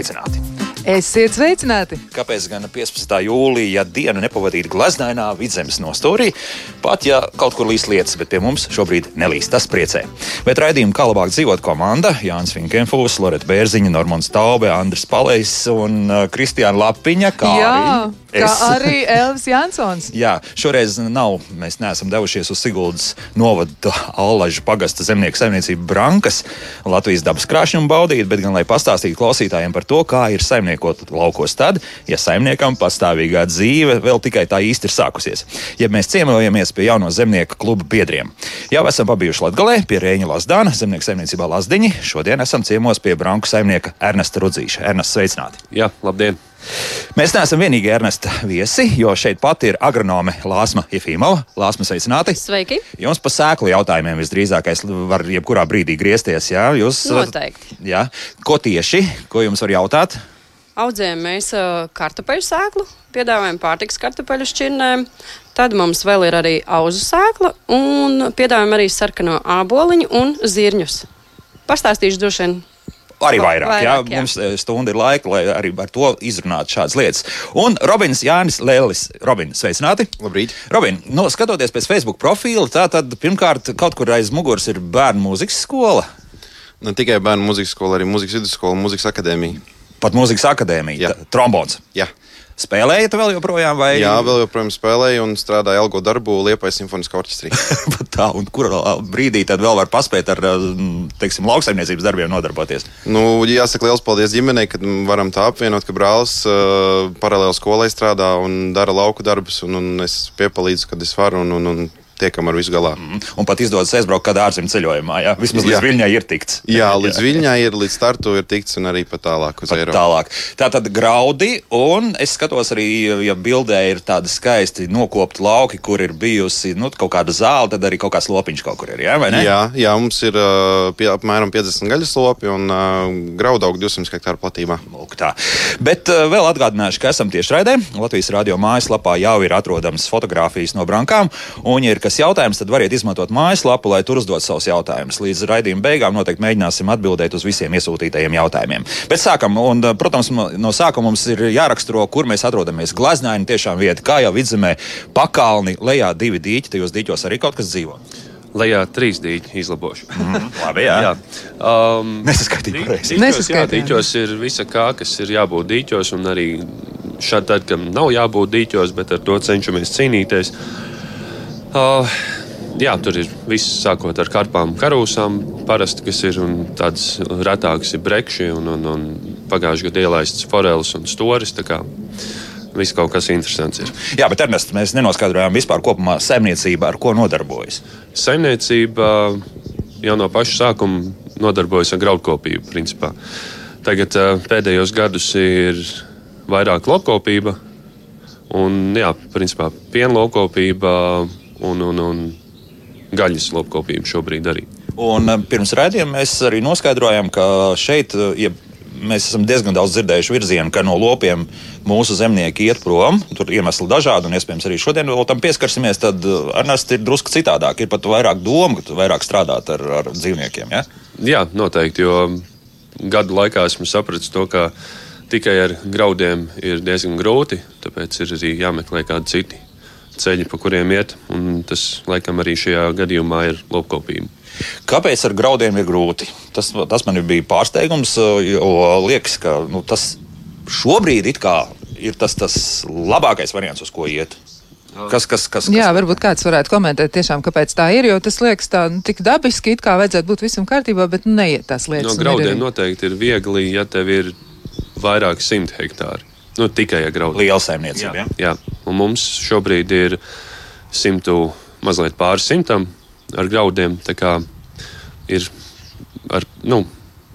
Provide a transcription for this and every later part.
Esiet sveicināti! Esiet sveicināti! Kāpēc gan 15. jūlijā dienu nepavadīt glaznainā vidzemes nostūrī? Pat ja kaut kur līst lietas, bet pie mums šobrīd nelīst, tas priecē. Bet raidījuma kā labāk dzīvot komanda - Jānis Finkenfūs, Loreta Bērziņa, Normons Taube, Andris Palējs un uh, Kristiāna Lapiņa. Kā Jā, arī kā arī Elvis Jansons. Jā, šoreiz nav. Mēs neesam devušies uz Siguldas novada Allaža pagasta zemnieku saimniecību Brankas, Latvijas dabas krāšņumu baudīt, bet gan lai pastāstītu klausītājiem par to, kā ir saimniekot laukos tad, ja saimniekam pastāvīgā dzīve vēl tikai tā īsti ir sākusies. Ja mēs ciemojamies pie jauno zemnieku kluba biedriem. Jau esam pabijuši Latgalē pie Rēņa Lasdāna, zemnieku saimniecībā Lasdiņi. Šodien esam ciemos pie Branku saimnieka Ernesta Rudzīša. Ernesta, sveicināti! Jā, labdien! Mēs neesam vienīgi Ernesta viesi, jo šeit pat ir agronome Lāsma Jefimova. Lāsma, sveicināti! Sveiki! Jums par sēklu jautājumiem visdrīzākais var jebkurā brīdī griezties. Jā, jūs, Noteikti. Jā. Ko tieši, ko jums var jautāt? Audzējam mēs kartupeļu sēklu, piedāvājam pārtiks kartupeļu šķirnēm. Tad mums vēl ir arī auzu sēkla un piedāvājam arī sarkano āboliņu un zirņus. Pastāstīšu droši vien Arī vairāk, Vairāk, jā, jā. mums stunda ir laika, lai arī ar to izrunātu šādas lietas. Un Robins Jānis Lēlis. Robin, sveicināti! Labrīt! Robin, nu, skatoties pēc Facebook profila, tā tad pirmkārt kaut kur aiz muguras ir bērnu mūzikas skola, Ne tikai bērnu mūzikas skola, arī mūzikas vidusskola, mūzikas akadēmija. Pat mūzikas akadēmija, Jā. trombons. Jā, Spēlējat vēl joprojām, vai Jā vēl joprojām spēlēju un strādāju algo darbu Liepājas simfoniskā orķestrī. Tā, un kurā brīdī tad vēl var paspēt ar mm, teiksim, lauksaimniecības darbiem nodarboties? nu, jāsaka liels paldies ģimenei, ka varam tā apvienot, ka brālis uh, paralēli skolai strādā un dara lauku darbus, un, un es piepalīdzu, kad es varu, un, un, un tiekam ar visu galā. Un pat izdodas aizbraukt kādā ārzemju ceļojumā. Jā? Vismaz līdz Jā. Viļņai ir tikts. Jā, līdz Viļņai ir, līdz startu ir tikts un arī pat tālāk uz Pat Eiropu. tālāk. Tā tad graudi, un es skatos arī, ja bildē ir tādi skaisti nokopti lauki, kur ir bijusi nu, kaut kāda zāle, tad arī kaut kāds lopiņš kaut kur ir. Jā? Jā, jā, mums ir pie, apmēram 50 gaļas lopi un uh, graudaugi 200 hektāru platībā. Lūk, tā. Bet uh, vēl atgādināšu, ka esam tiešraidē. Latvijas radio mājaslapā jau ir atrodamas fotogrāfijas no brankām. Un, ja ir kas jautājums, tad variet izmantot mājaslapu, lai tur uzdot savus jautājumus. Līdz raidījuma beigām noteikti mēģināsim atbildēt uz visiem iesūtītajiem jautājumiem. Bet sākam, un, uh, protams, no sākuma mums ir jāraksturo, kur mēs atrodamies. Glaznaini tiešām vieta, kā jau vidzemē, pakalni, lejā divi dīķi, tajos dīķos arī kaut kas dzīvo. Lejā trīs dīķi izlabošu. Labi, jā. jā. Um, Nesaskaitīju pareizi. Nesaskaitīju. dīķos ir visa kā, kas ir jābūt dīķos, un arī šādi, tad, kad nav jābūt dīķos, bet ar to cenšamies cīnīties. Uh, jā, tur ir viss sākot ar karpām, karūsām, parasti, kas ir un tādas retākas ir brekši un, un, un pagājušajā gadā ielaists forelis un storis. Viss kaut kas interesants ir. Jā, bet Ernest, mēs nenoskaidrojām vispār kopumā saimniecība, ar ko nodarbojas. Saimniecība jau no paša sākuma nodarbojas ar graudkopību. Principā. Tagad ā, pēdējos gadus ir vairāk lopkopība, un jā, principā piena lopkopība un, un, un gaļas lopkopība šobrīd arī. Un eh, pirms raidījuma mēs arī noskaidrojām, ka šeit eh, ja mēs esam diezgan daudz dzirdējuši virzienu, ka no lopiem mūsu zemnieki iet prom. Tur iemesli dažādi, un iespējams arī šodien vēl tam pieskarsimies. Tad eh, Ernsts ir drusku citādāk. Ir pat vairāk domu, ka vairāk strādāt ar, ar dzīvniekiem. Ja? Jā, noteikti, jo gadu laikā esmu sapratis to, ka tikai ar graudiem ir diezgan grūti, tāpēc ir arī jāmeklē kādi citi ceļi, pa kuriem iet. Un tas, laikam, arī šajā gadījumā ir lopkopība. Kāpēc ar graudiem ir grūti? Tas, tas man bija pārsteigums, jo liekas, ka nu, tas šobrīd it kā ir tas, tas labākais variants, uz ko iet. Kas, kas, kas, kas, Jā, varbūt kāds varētu komentēt tiešām, kāpēc tā ir, jo tas liekas tā nu, tik dabiski, it kā vajadzētu būt visam kārtībā, bet nu, neiet tās lietas. No ir graudiem arī- noteikti ir viegli, ja tev ir vairāk simt hektāri. Nu, tikai ar graudiem. Liela saimniecība. Ja? Jā, un mums šobrīd ir simtu, mazliet pāri simtam ar graudiem. tā kā Ir, ar, nu,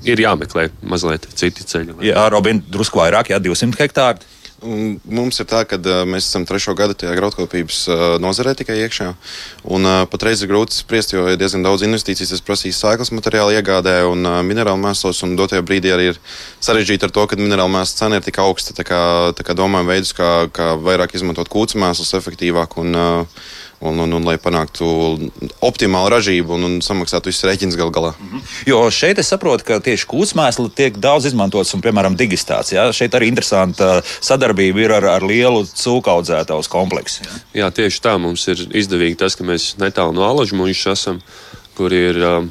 ir jāmeklē mazliet citi ceļi. Jā, Robin, drusku vairāk, jā, 200 hektāri. Un mums ir tā, ka mēs esam trešo gadu tajā graudkopības nozarē tikai iekšā. Un, patreiz ir grūti spriest, jo ir diezgan daudz investīcijas. Tas prasīs sēklas materiālu iegādē un minerālu mēslos. Un dotajā brīdī arī ir sarežģīti ar to, ka minerālu mēslu cena ir tik augsta. Tā kā, tā kā domājam veidus, kā, kā vairāk izmantot kūts mēslus efektīvāk. Un, uh, un, un, un lai panāktu optimālu ražību un, un samaksātu visus rēķinus gal galā. Mm -hmm. Jo šeit es saprotu, ka tieši kūtsmēsli tiek daudz izmantots un, piemēram, digistāts. Ja? Šeit arī interesanta sadarbība ir ar, ar lielu cūkaudzētājus kompleksu. Ja? Jā, tieši tā mums ir izdevīgi tas, ka mēs netālu no Alažu muļš esam, kur ir. Uh,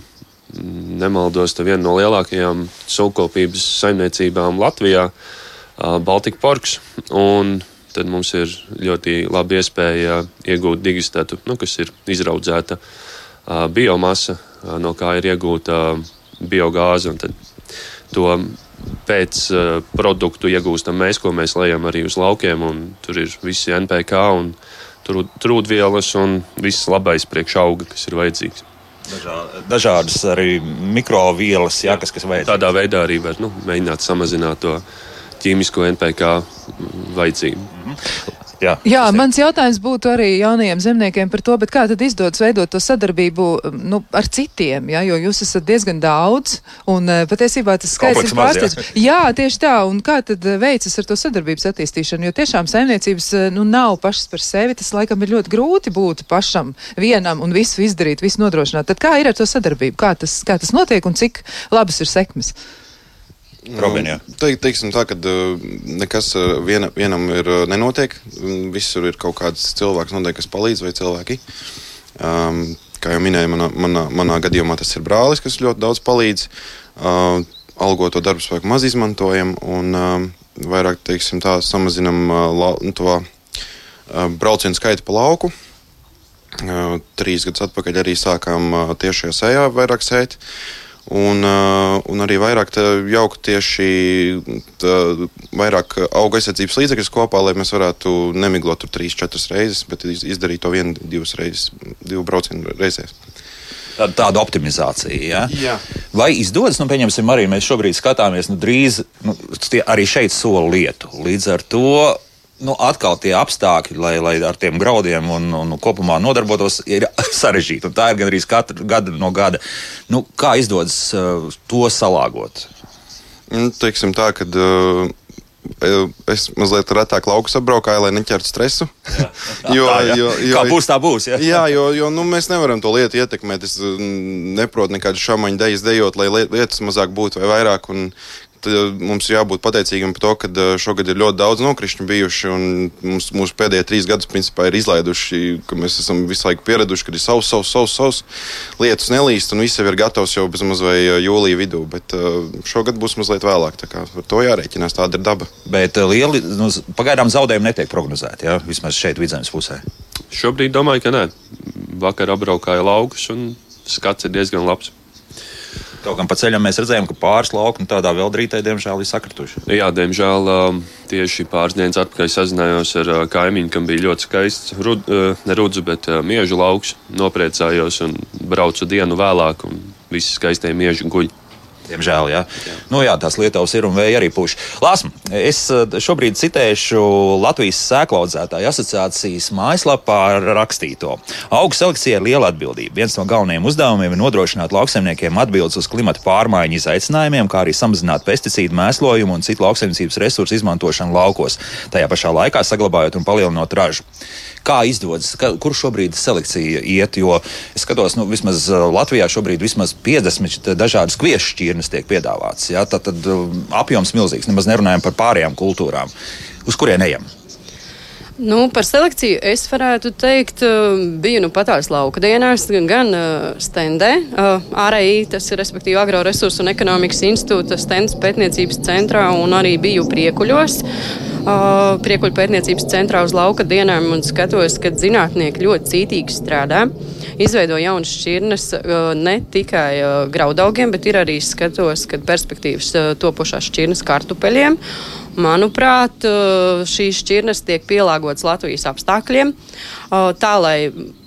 Nemaldos, tā viena no lielākajām sūkopības saimniecībām Latvijā, Baltika Parks. Un tad mums ir ļoti laba iespēja iegūt digistētu, nu, kas ir izraudzēta biomasa, no kā ir iegūta biogāze. To pēc produktu iegūstam mēs, ko mēs lejam arī uz laukiem. Tur ir visi NPK un trūdvielas un viss labais priekš auga, kas ir vajadzīgs. Dažā, dažādas arī mikrovielas, jā, kas, kas vajadzīgas. Tādā veidā arī var nu, mēģināt samazināt to ķīmisko NPK vajadzību. Jā, Jā mans jautājums būtu arī jaunajiem zemniekiem par to, kā tad izdodas veidot to sadarbību nu, ar citiem, ja? jo jūs esat diezgan daudz un eh, patiesībā tas skaits ir pārsteidzošs. Jā. jā, tieši tā, un kā tad eh, veicas ar to sadarbības attīstīšanu, jo tiešām saimniecības eh, nu, nav pašas par sevi, tas laikam ir ļoti grūti būt pašam vienam un visu izdarīt, visu nodrošināt. Tad kā ir ar to sadarbību, kā tas, kā tas notiek un cik labas ir sekmes? Robin, jā. Te, teiksim tā, ka uh, nekas uh, viena, vienam ir uh, nenotiek. Visur ir kaut kāds cilvēks, noteikti, kas palīdz vai cilvēki. Um, kā jau minēju, manā, manā, manā gadījumā tas ir brālis, kas ļoti daudz palīdz. Uh, algoto darbu spēku maz izmantojam un uh, vairāk, teiksim tā, samazinam uh, la, nu, to uh, braucienu skaitu pa lauku. Uh, trīs gadus atpakaļ arī sākām uh, tiešajā sējā vairāk sēt. Uh, Un, uh, un arī vairāk jaukt tieši tā, vairāk auga aizsardzības līdzekļus kopā, lai mēs varētu nemiglot tur trīs, četras reizes, bet izdarīt to vienu, divas reizes, divu braucienu reizēs. Tāda, tāda optimizācija. Ja? Jā. Vai izdodas, nu, pieņemsim, arī mēs šobrīd skatāmies, nu, drīz nu, arī šeit soli lietu. Līdz ar to nu, atkal tie apstākļi, lai, lai ar tiem graudiem un, un kopumā nodarbotos, ir sarežģīti. Tā ir gan arī katru gadu no gada. Nu, kā izdodas uh, to salāgot? Nu, teiksim tā, ka. Uh... Es mazliet retāk laukus apbraukāju, lai neķertu stresu. Jā. jo, tā, jā. jo, jo, Kā būs, tā būs. Jā, jā jo, jo nu, mēs nevaram to lietu ietekmēt. Es neprotu nekādu šāmaņu dejas dejot, lai lietas mazāk būtu vai vairāk. Un, mums ir jābūt pateicīgiem par to, ka eh, šogad ir ļoti daudz nokrišņu bijuši. Mums, mūsu pēdējie trīs gadi principā ir izlaiduši, ka mēs esam visu laiku pieraduši, ka ir savs, savs, savs, savs lietus nelīst, un viss jau ir gatavs jau bezmaz vai eh, jūlija vidū. Bet eh, šogad būs mazliet vēlāk. Tā kā ar to jārēķinās, tāda ir daba. Bet lieli, nu, pagaidām zaudējumi netiek prognozēti, ja? vismaz šeit vidzemes pusē. Šobrīd domāju, ka nē. Vakar apbraukāja laukus un skats ir diezgan labs. Kaut gan pa ceļam mēs redzējām, ka pāris lauku tādā vēl drītē, diemžēl, ir sakrituši. Jā, diemžēl um, tieši pāris dienas atpakaļ sazinājos ar uh, kaimiņu, kam bija ļoti skaists, rud, uh, ne rudzu, bet uh, miežu lauks. Nopriecājos un braucu dienu vēlāk, un visi skaistie mieži guļ. Diemžēl, jā. jā. Nu, jā, tās lietuvas ir un vēja arī puš. Lāsma, es eh, šobrīd citēšu Latvijas sēklaudzētāju asociācijas mājaslapā rakstīto. Augu selekcija ir liela atbildība. Viens no galvenajiem uzdevumiem ir nodrošināt lauksaimniekiem atbildes uz klimata pārmaiņu izaicinājumiem, kā arī samazināt pesticīdu mēslojumu un citu lauksaimniecības resursu izmantošanu laukos, tajā pašā laikā saglabājot un palielinot ražu. Kā izdodas, ka, kur šobrīd selekcija iet? Jo es skatos, nu, vismaz uh, Latvijā šobrīd vismaz 50 dažādas kviešu šķirnes tiek piedāvātas. Ja? Tad, tad uh, apjoms milzīgs, nemaz nerunājam par pārējām kultūrām. Uz kurien ejam? Nu, par selekciju es varētu teikt, biju nu patās lauka dienās, gan uh, stendē, ārēji, tas ir respektīvi Agroresursu un ekonomikas institūta stends pētniecības centrā un arī biju priekuļos uh, priekuļu pētniecības centrā uz lauka dienām un skatos, ka zinātnieki ļoti cītīgi strādā. Izveido jaunas šķirnes uh, ne tikai uh, graudaugiem, bet ir arī skatos, ka perspektīvas uh, topošās šķirnes kartupeļiem. Manuprāt, šīs šķirnes tiek pielāgotas Latvijas apstākļiem, tā lai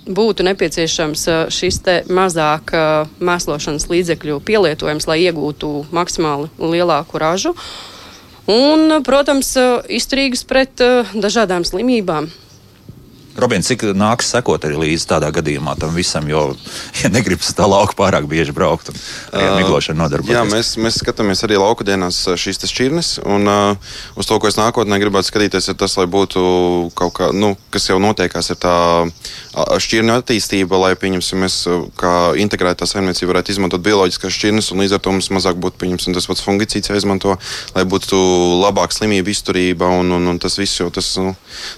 būtu nepieciešams šis mazāk mēslošanas līdzekļu pielietojums, lai iegūtu maksimāli lielāku ražu. Un, protams, izturīgas pret dažādām slimībām. Robins, cik nāks sekot arī līdzi tādā gadījumā tam visam, jo ja negribas tā lauka pārāk bieži braukt un ar miglošanu nodarboties? Jā, mēs, mēs skatāmies arī lauka dienās šīs šķirnes, un uh, uz to, ko es nākotnē gribētu skatīties, ir tas, lai būtu kaut kā, nu, kas jau notiekās, ir tā šķirņu attīstība, lai, pieņemsim, mēs kā integrētā saimniecība varētu izmantot bioloģiskās šķirnes, un līdz ar to mums mazāk būtu, pieņemsim, tas pats fungicīds jāizmanto, lai būtu labāka slimība izturība, un, un, un tas viss jau tas, nu,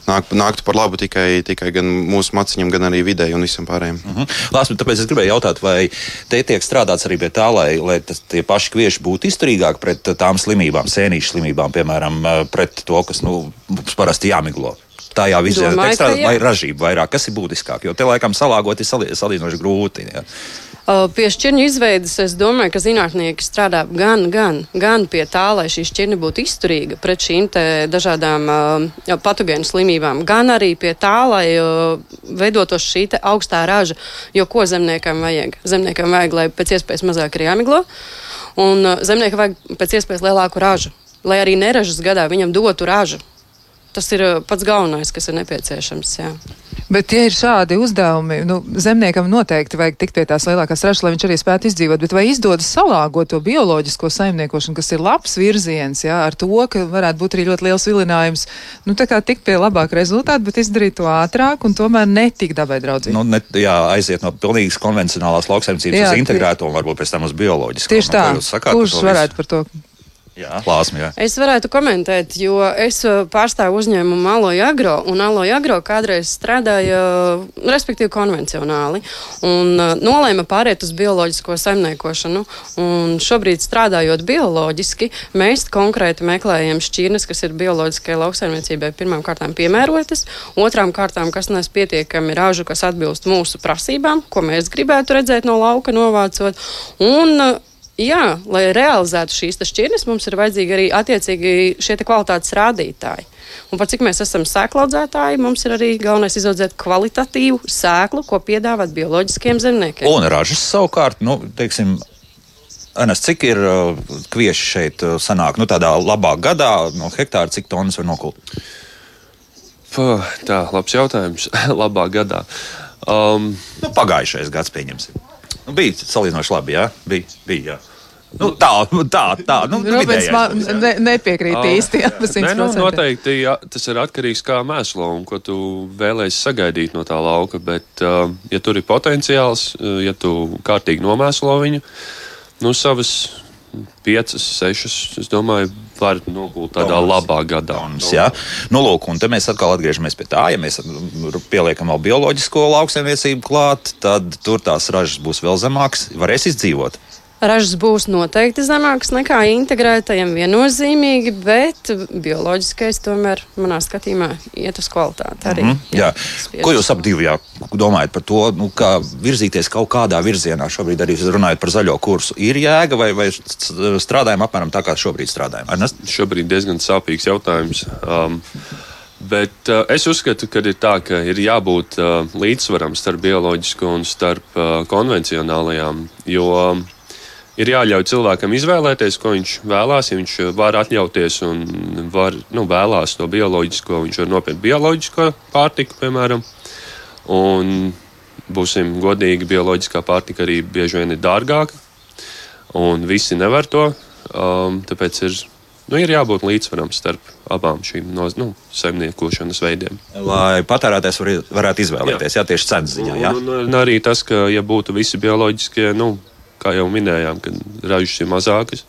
nāk, nāktu par labu tikai tikai gan mūsu maciņam, gan arī videi un visam pārējiem. Uh -huh. Lāsmi, tāpēc es gribēju jautāt, vai te tiek strādāts arī pie tā, lai, lai tas, tie paši kvieši būtu izturīgāki pret tām slimībām, sēnīšu slimībām, piemēram, pret to, kas nu, mums parasti jāmiglo tā jā, visiem ir strādāt, vai ražība vairāk, kas ir būtiskāk, jo te laikam salāgot ir salīdzinoši grūti. Jā. Pie šķirņu izveidas es domāju, ka zinātnieki strādā gan, gan, gan pie tā, lai šī šķirne būtu izturīga pret šīm dažādām uh, patogēnu slimībām, gan arī pie tā, lai uh, veidotos šī augstā raža. Jo ko zemniekam vajag? Zemniekam vajag, lai pēc iespējas mazāk ir jāmiglo, un uh, zemniekam vajag pēc iespējas lielāku ražu. Lai arī neražas gadā viņam dotu ražu. Tas ir pats galvenais, kas ir nepieciešams. Jā. Bet, ja ir šādi uzdevumi, nu, zemniekam noteikti vajag tikt pie tās lielākās ražas, lai viņš arī spētu izdzīvot. Bet vai izdodas salāgot to bioloģisko saimniekošanu, kas ir labs virziens, jā, ar to, ka varētu būt arī ļoti liels vilinājums, nu, tā kā tikt pie labāka rezultāta, bet izdarīt to ātrāk un tomēr netik dabai draudzīgi? Nu, ne, jā, aiziet no pilnīgas konvencionālās lauksaimniecības uz integrēto un varbūt pēc tam uz bioloģisko. Tieši tā. Kurš varētu par to? Jā, plāsmi, jā. Es varētu komentēt, jo es uh, pārstāvu uzņēmumu Aloja Agro, un Aloja Agro kādreiz strādāja, respektīvi, konvencionāli, un uh, nolēma pāriet uz bioloģisko saimniekošanu. Un šobrīd, strādājot bioloģiski, mēs konkrēti meklējam šķirnes, kas ir bioloģiskai lauksaimniecībai pirmām kārtām piemērotas, otrām kārtām, kas nes pietiekami ražu, kas atbilst mūsu prasībām, ko mēs gribētu redzēt no lauka novācot. Un, jā, lai realizētu šīs šķirnes, mums ir vajadzīgi arī attiecīgi šie kvalitātes rādītāji. Un par cik mēs esam sēklaudzētāji, mums ir arī galvenais izaudzēt kvalitatīvu sēklu, ko piedāvāt bioloģiskiem zemniekiem. Un ražas savukārt, nu, teiksim, Anas, cik ir uh, kvieši šeit uh, sanāk? Nu, tādā labā gadā no hektāra cik tonnas var nokult? Puh, tā, labs jautājums. labā gadā. Um, nu, pagājušais gads, pieņemsim. Nu, bija salīdzinoši labi, jā? Bija, bija jā. Nu, tā, tā, tā. Nu, Robins man ne, nepiekrīt uh, īsti. Ne, nu, noteikti jā, tas ir atkarīgs no kā mēslo un ko tu vēlēsies sagaidīt no tā lauka. Bet, ja tur ir potenciāls, ja tu kārtīgi nomēslo viņu, nu, savas piecas, sešas, es domāju, var nogūt tādā Tonas. labā gadā. Tonas, jā, nu, lūk, un te mēs atkal atgriežamies pie tā, ja mēs pieliekam vēl bioloģisko lauksaimniecību klāt, tad tur tās ražas būs vēl zemākas, varēs izdzīvot. Ražas būs noteikti zemākas nekā integrētajam viennozīmīgi, bet bioloģiskais tomēr manā skatījumā iet uz kvalitāti. Arī, mm -hmm, jā. Jā. Ko jūs ap divi jā, domājat par to, nu, kā virzīties kaut kādā virzienā? Šobrīd arī runājot par zaļo kursu. Ir jēga vai, vai strādājam apmēram tā, kā šobrīd strādājam? Arnest? Šobrīd diezgan sāpīgs jautājums. Um, Bet uh, es uzskatu, ka ir tā, ka ir jābūt uh, līdzsvaram starp bioloģisko un starp uh, konvencionālajām. Jo uh, ir jāļauj cilvēkam izvēlēties, ko viņš vēlās. Ja viņš var atļauties un var, nu, vēlās to bioloģisko, viņš var nopirkt bioloģisko pārtiku, piemēram. Un būsim godīgi, bioloģiskā pārtika arī bieži vien ir dārgāka, un visi nevar to. Um, tāpēc ir, nu, ir jābūt līdzsvaram starp abām šīm no, nu, saimniekošanas veidiem. Lai patērētājs var, varētu izvēlēties, jā, jā tieši cenas ziņā. Jā. Un, un, un arī tas, ka, ja būtu visi bioloģiskie, nu, kā jau minējām, kad ražas ir mazākas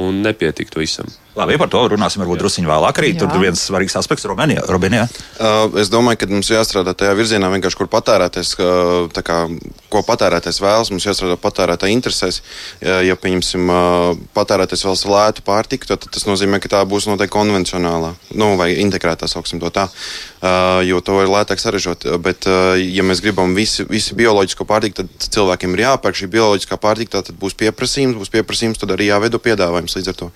un nepietiktu visam. Labi, par to runāsim varbūt druskuļi vēlāk. Arī Jā. tur ir viens svarīgs aspekts, Rumānijā. Uh, es domāju, ka mums jāstrādā tajā virzienā, vienkārši kur patērēties, uh, kā, ko patērēties vēlas. Mums jāstrādā patērētāja interesēs. Ja, ja pieņemsim, uh, patērēties vēlas lētu pārtiku, tad, tad tas nozīmē, ka tā būs noteikti konvencionālā nu, vai integrētā, sauksim to tā. Uh, jo to ir lētāk sarežot. Bet, uh, ja mēs gribam visi, visi bioloģisko pārtiku, tad cilvēkiem ir jāpērk šī bioloģiskā pārtika. Tad būs pieprasījums, būs pieprasījums, tad arī jāveido piedāvājums līdz ar to.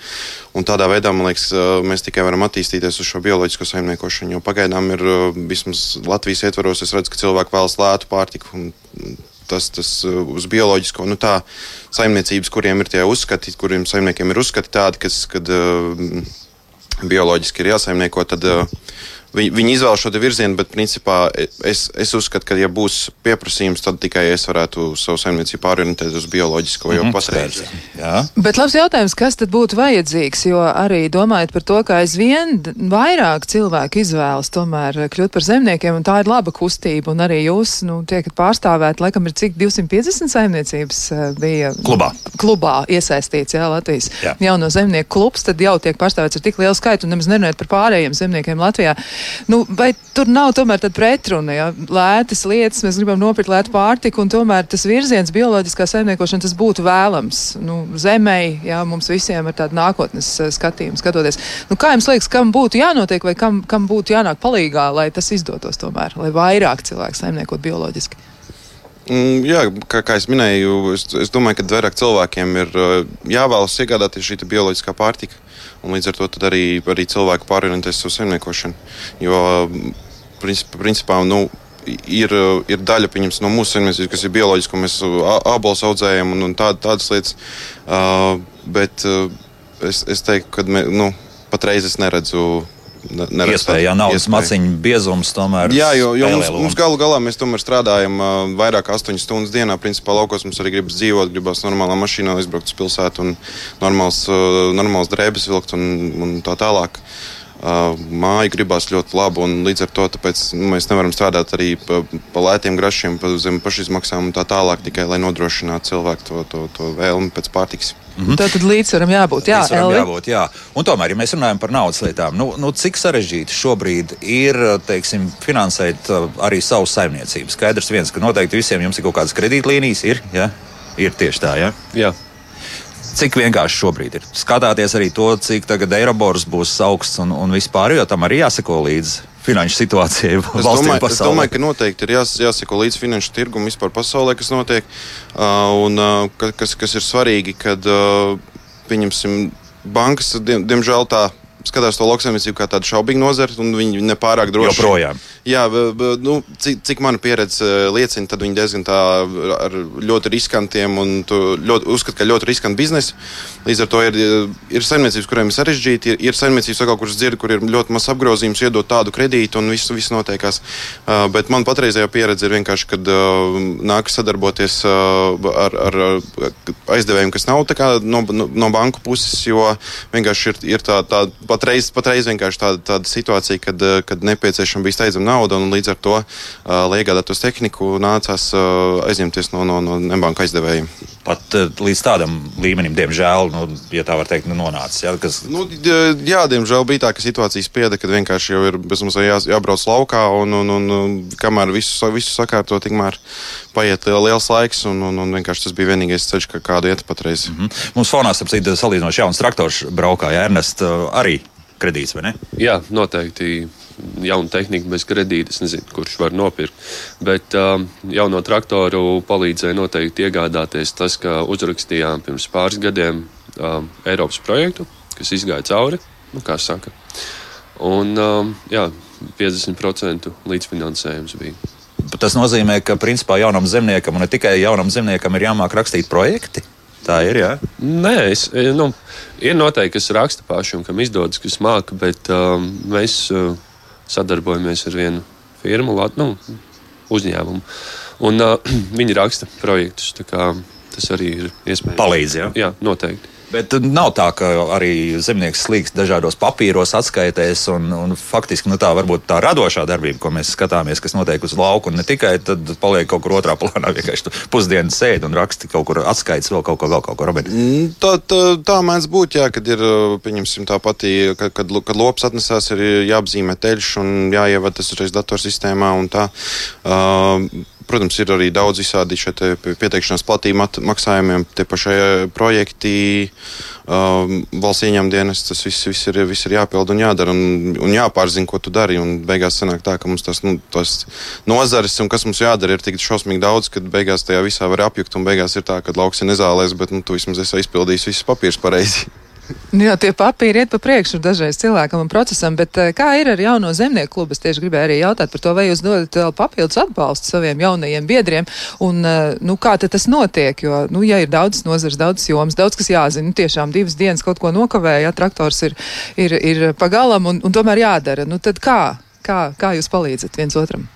Un tādā veidā, man liekas, mēs tikai varam attīstīties uz šo bioloģisko saimniekošanu. Jo pagaidām ir vismaz Latvijas ietvaros, es redzu, ka cilvēki vēlas lētu pārtiku. Tas, tas uz bioloģisko, nu tā saimniecības, kuriem ir tie uzskati, kuriem saimniekiem ir uzskati tādi, kas, kad, bioloģiski ir jāsaimnieko, tad uh, viņi, viņi izvēlas šo virzienu, bet principā es, es uzskatu, ka, ja būs pieprasījums, tad tikai es varētu savu saimniecību pārorientēt uz bioloģisko jau mm -hmm. patreiz. Bet labs jautājums, kas tad būtu vajadzīgs, jo arī domājot par to, ka aizvien vairāk cilvēku izvēlas tomēr kļūt par zemniekiem, un tā ir laba kustība, un arī jūs, nu, tiekat pārstāvēt, laikam ir cik 250 saimniecības eh, bija klubā, klubā iesaistīts, jā, Latvijas jā. jauno zemnieku klubs, tad jau tiek pārstāvēts ar tik lielu skaitu, un nemaz nerunājot par pārējiem zemniekiem Latvijā. Nu, vai tur nav tomēr tāda pretruna, ja lētas lietas, mēs gribam nopirkt lētu pārtiku, un tomēr tas virziens bioloģiskā saimniekošana tas būtu vēlams nu, zemei, ja mums visiem ir tāda nākotnes eh, skatījuma skatoties. Nu, kā jums liekas, kam būtu jānotiek vai kam, kam būtu jānāk palīgā, lai tas izdotos tomēr, lai vairāk cilvēku saimniekot bioloģiski? Mm, jā, kā, kā es minēju, es, es domāju, ka vairāk cilvēkiem ir eh, jāvēlas iegādāties šī bioloģiskā pārtika. Un līdz ar to arī, arī cilvēki pārorientēs savu saimniekošanu. Jo principā, principā nu, ir, ir daļa no mūsu saimniecības, kas ir bioloģiska, ko mēs ābolus audzējam un, un tā, tādas lietas. Uh, bet uh, es, es teiktu, ka nu, patreiz es neredzu iespēja, ja naudas maciņu biezums tomēr. Jā, jo, jo mums, mums galu galā mēs tomēr strādājam uh, vairāk kā 8 stundas dienā. Principā laukos mums arī gribas dzīvot, gribas normālā mašīnā izbraukt uz pilsētu un normāls, uh, normāls drēbes vilkt un, un tā tālāk. Uh, māja gribās ļoti labu, un līdz ar to nu, mēs nevaram strādāt arī pa, pa lētiem grašiem, pa zem pašizmaksām un tā tālāk, tikai lai nodrošinātu cilvēku to, to, to vēlmi pēc pārtikas. Mm -hmm. Tad līdzsvaram jābūt. Jā, līdzsvaram jābūt jā. Un tomēr, ja mēs runājam par naudas lietām, nu, nu, cik sarežģīti šobrīd ir teiksim, finansēt uh, arī savu saimniecību? Skaidrs viens, ka noteikti visiem jums ir kaut kādas kredītlīnijas. Ir, ja? ir tieši tā, ja? Jā. Cik vienkārši šobrīd ir? Skatāties arī to, cik tagad Eirobors būs augsts un, un vispār, jo tam arī jāseko līdzi finanšu situācijai valstī domāju, pasaulē? Es domāju, ka noteikti ir jās, jāseko līdz finanšu tirgumu vispār pasaulē, kas notiek. Uh, un uh, kas, kas ir svarīgi, kad, uh, pieņemsim, bankas, diem, diemžēl tā skatās to lauksaimniecību kā tādu šaubīgu nozari, un viņi nepārāk droši. Joprojām. Jā, nu, cik, cik mana pieredze eh, liecina, tad viņi diezgan tā ar ļoti riskantiem un ļoti, uzskata, ka ļoti riskanti biznesi. Līdz ar to ir, ir saimniecības, kuriem ir sarežģīti, ir, ir saimniecības, atkal, kuras dzird, kur ir ļoti maz apgrozījums, iedot tādu kredītu un viss, viss notiekās. Uh, bet man patreizējā pieredze ir vienkārši, kad uh, nākas sadarboties uh, ar, ar aizdevējiem, kas nav no, no, no banku puses, jo vienkārši ir, ir tā, tā patreiz, patreiz vienkārši tāda, tāda situācija, kad, eh, kad nepieciešama bija steidzama nauda, un līdz ar to, uh, lai iegādātos tehniku, nācās uh, aizņemties no, no, no nebanka aizdevējiem. Pat uh, līdz tādam līmenim, diemžēl, nu, ja tā var teikt, nu, nonācis. Ja, kas... nu, jā, diemžēl bija tā, ka situācija spieda, kad vienkārši jau ir jā, jābrauc laukā, un, un, un, kamēr visu, visu sakārto, tikmēr paiet liels laiks, un, un, un vienkārši tas bija vienīgais ceļš, kā kādu iet patreiz. Mm -hmm. Mums fonā, ap citu, salīdzinoši jauns traktors braukāja Ernest arī kredīts, vai ne? Jā, noteikti. Jauna tehnika bez kredīta, es nezinu, kurš var nopirkt. Bet um, jauno traktoru palīdzēja noteikti iegādāties tas, ka uzrakstījām pirms pāris gadiem um, Eiropas projektu, kas izgāja cauri, nu, kā saka. Un um, jā, 50% līdzfinansējums bija. Tas nozīmē, ka principā jaunam zemniekam, un ne tikai jaunam zemniekam, ir jāmāk rakstīt projekti. Tā ir. Jā. Nē, es, nu, ir noteikti, kas raksta paši un kam izdodas, kas māca, bet um, mēs uh, sadarbojamies ar vienu firmu, Lat, nu, uzņēmumu. Un uh, viņi raksta projektus. Tas arī ir iespējams. Palīdz, jā. Jā, noteikti. Bet nav tā, ka arī zemnieks slīgs dažādos papīros, atskaitēs, un, un faktiski nu, tā varbūt tā radošā darbība, ko mēs skatāmies, kas notiek uz lauka, un ne tikai tad paliek kaut kur otrā plānā, vienkārši pusdienas sēdi un raksti kaut kur atskaites vēl kaut ko, vēl kaut ko Robert. Mm, tā, tā, tā mēdz būt, jā, kad ir, pieņemsim, tā pati, kad, kad, kad lops atnesās, ir jāapzīmē teļš un jāievada tas uzreiz datorsistēmā un tā. Uh, Protams, ir arī daudz visādi pieteikšanās platību maksājumiem, tie pašai eh, projekti, um, valsts ieņem dienas, tas viss, viss, ir, viss ir jāpild un jādara un, un jāpārzina, ko tu dari. Un beigās sanāk tā, ka mums tas, nu, tas nozares un kas mums jādara ir tik šausmīgi daudz, ka beigās tajā visā var apjukt un beigās ir tā, ka lauks ir nezālēs, bet nu, tu vismaz esi izpildījis visus papīrus pareizi. Nu jā, tie papīri iet pa priekšu dažreiz cilvēkam un procesam, bet eh, kā ir ar jauno zemnieku klubu? Es tieši gribēju arī jautāt par to, vai jūs dodat vēl papildus atbalstu saviem jaunajiem biedriem, un eh, nu, kā tas notiek, jo, nu, ja ir daudz nozars, daudz jomas, daudz kas jāzina, nu, tiešām divas dienas kaut ko nokavēja, ja traktors ir, ir, ir pagalam un, un tomēr jādara, nu tad kā? Kā, kā jūs palīdzat viens otram?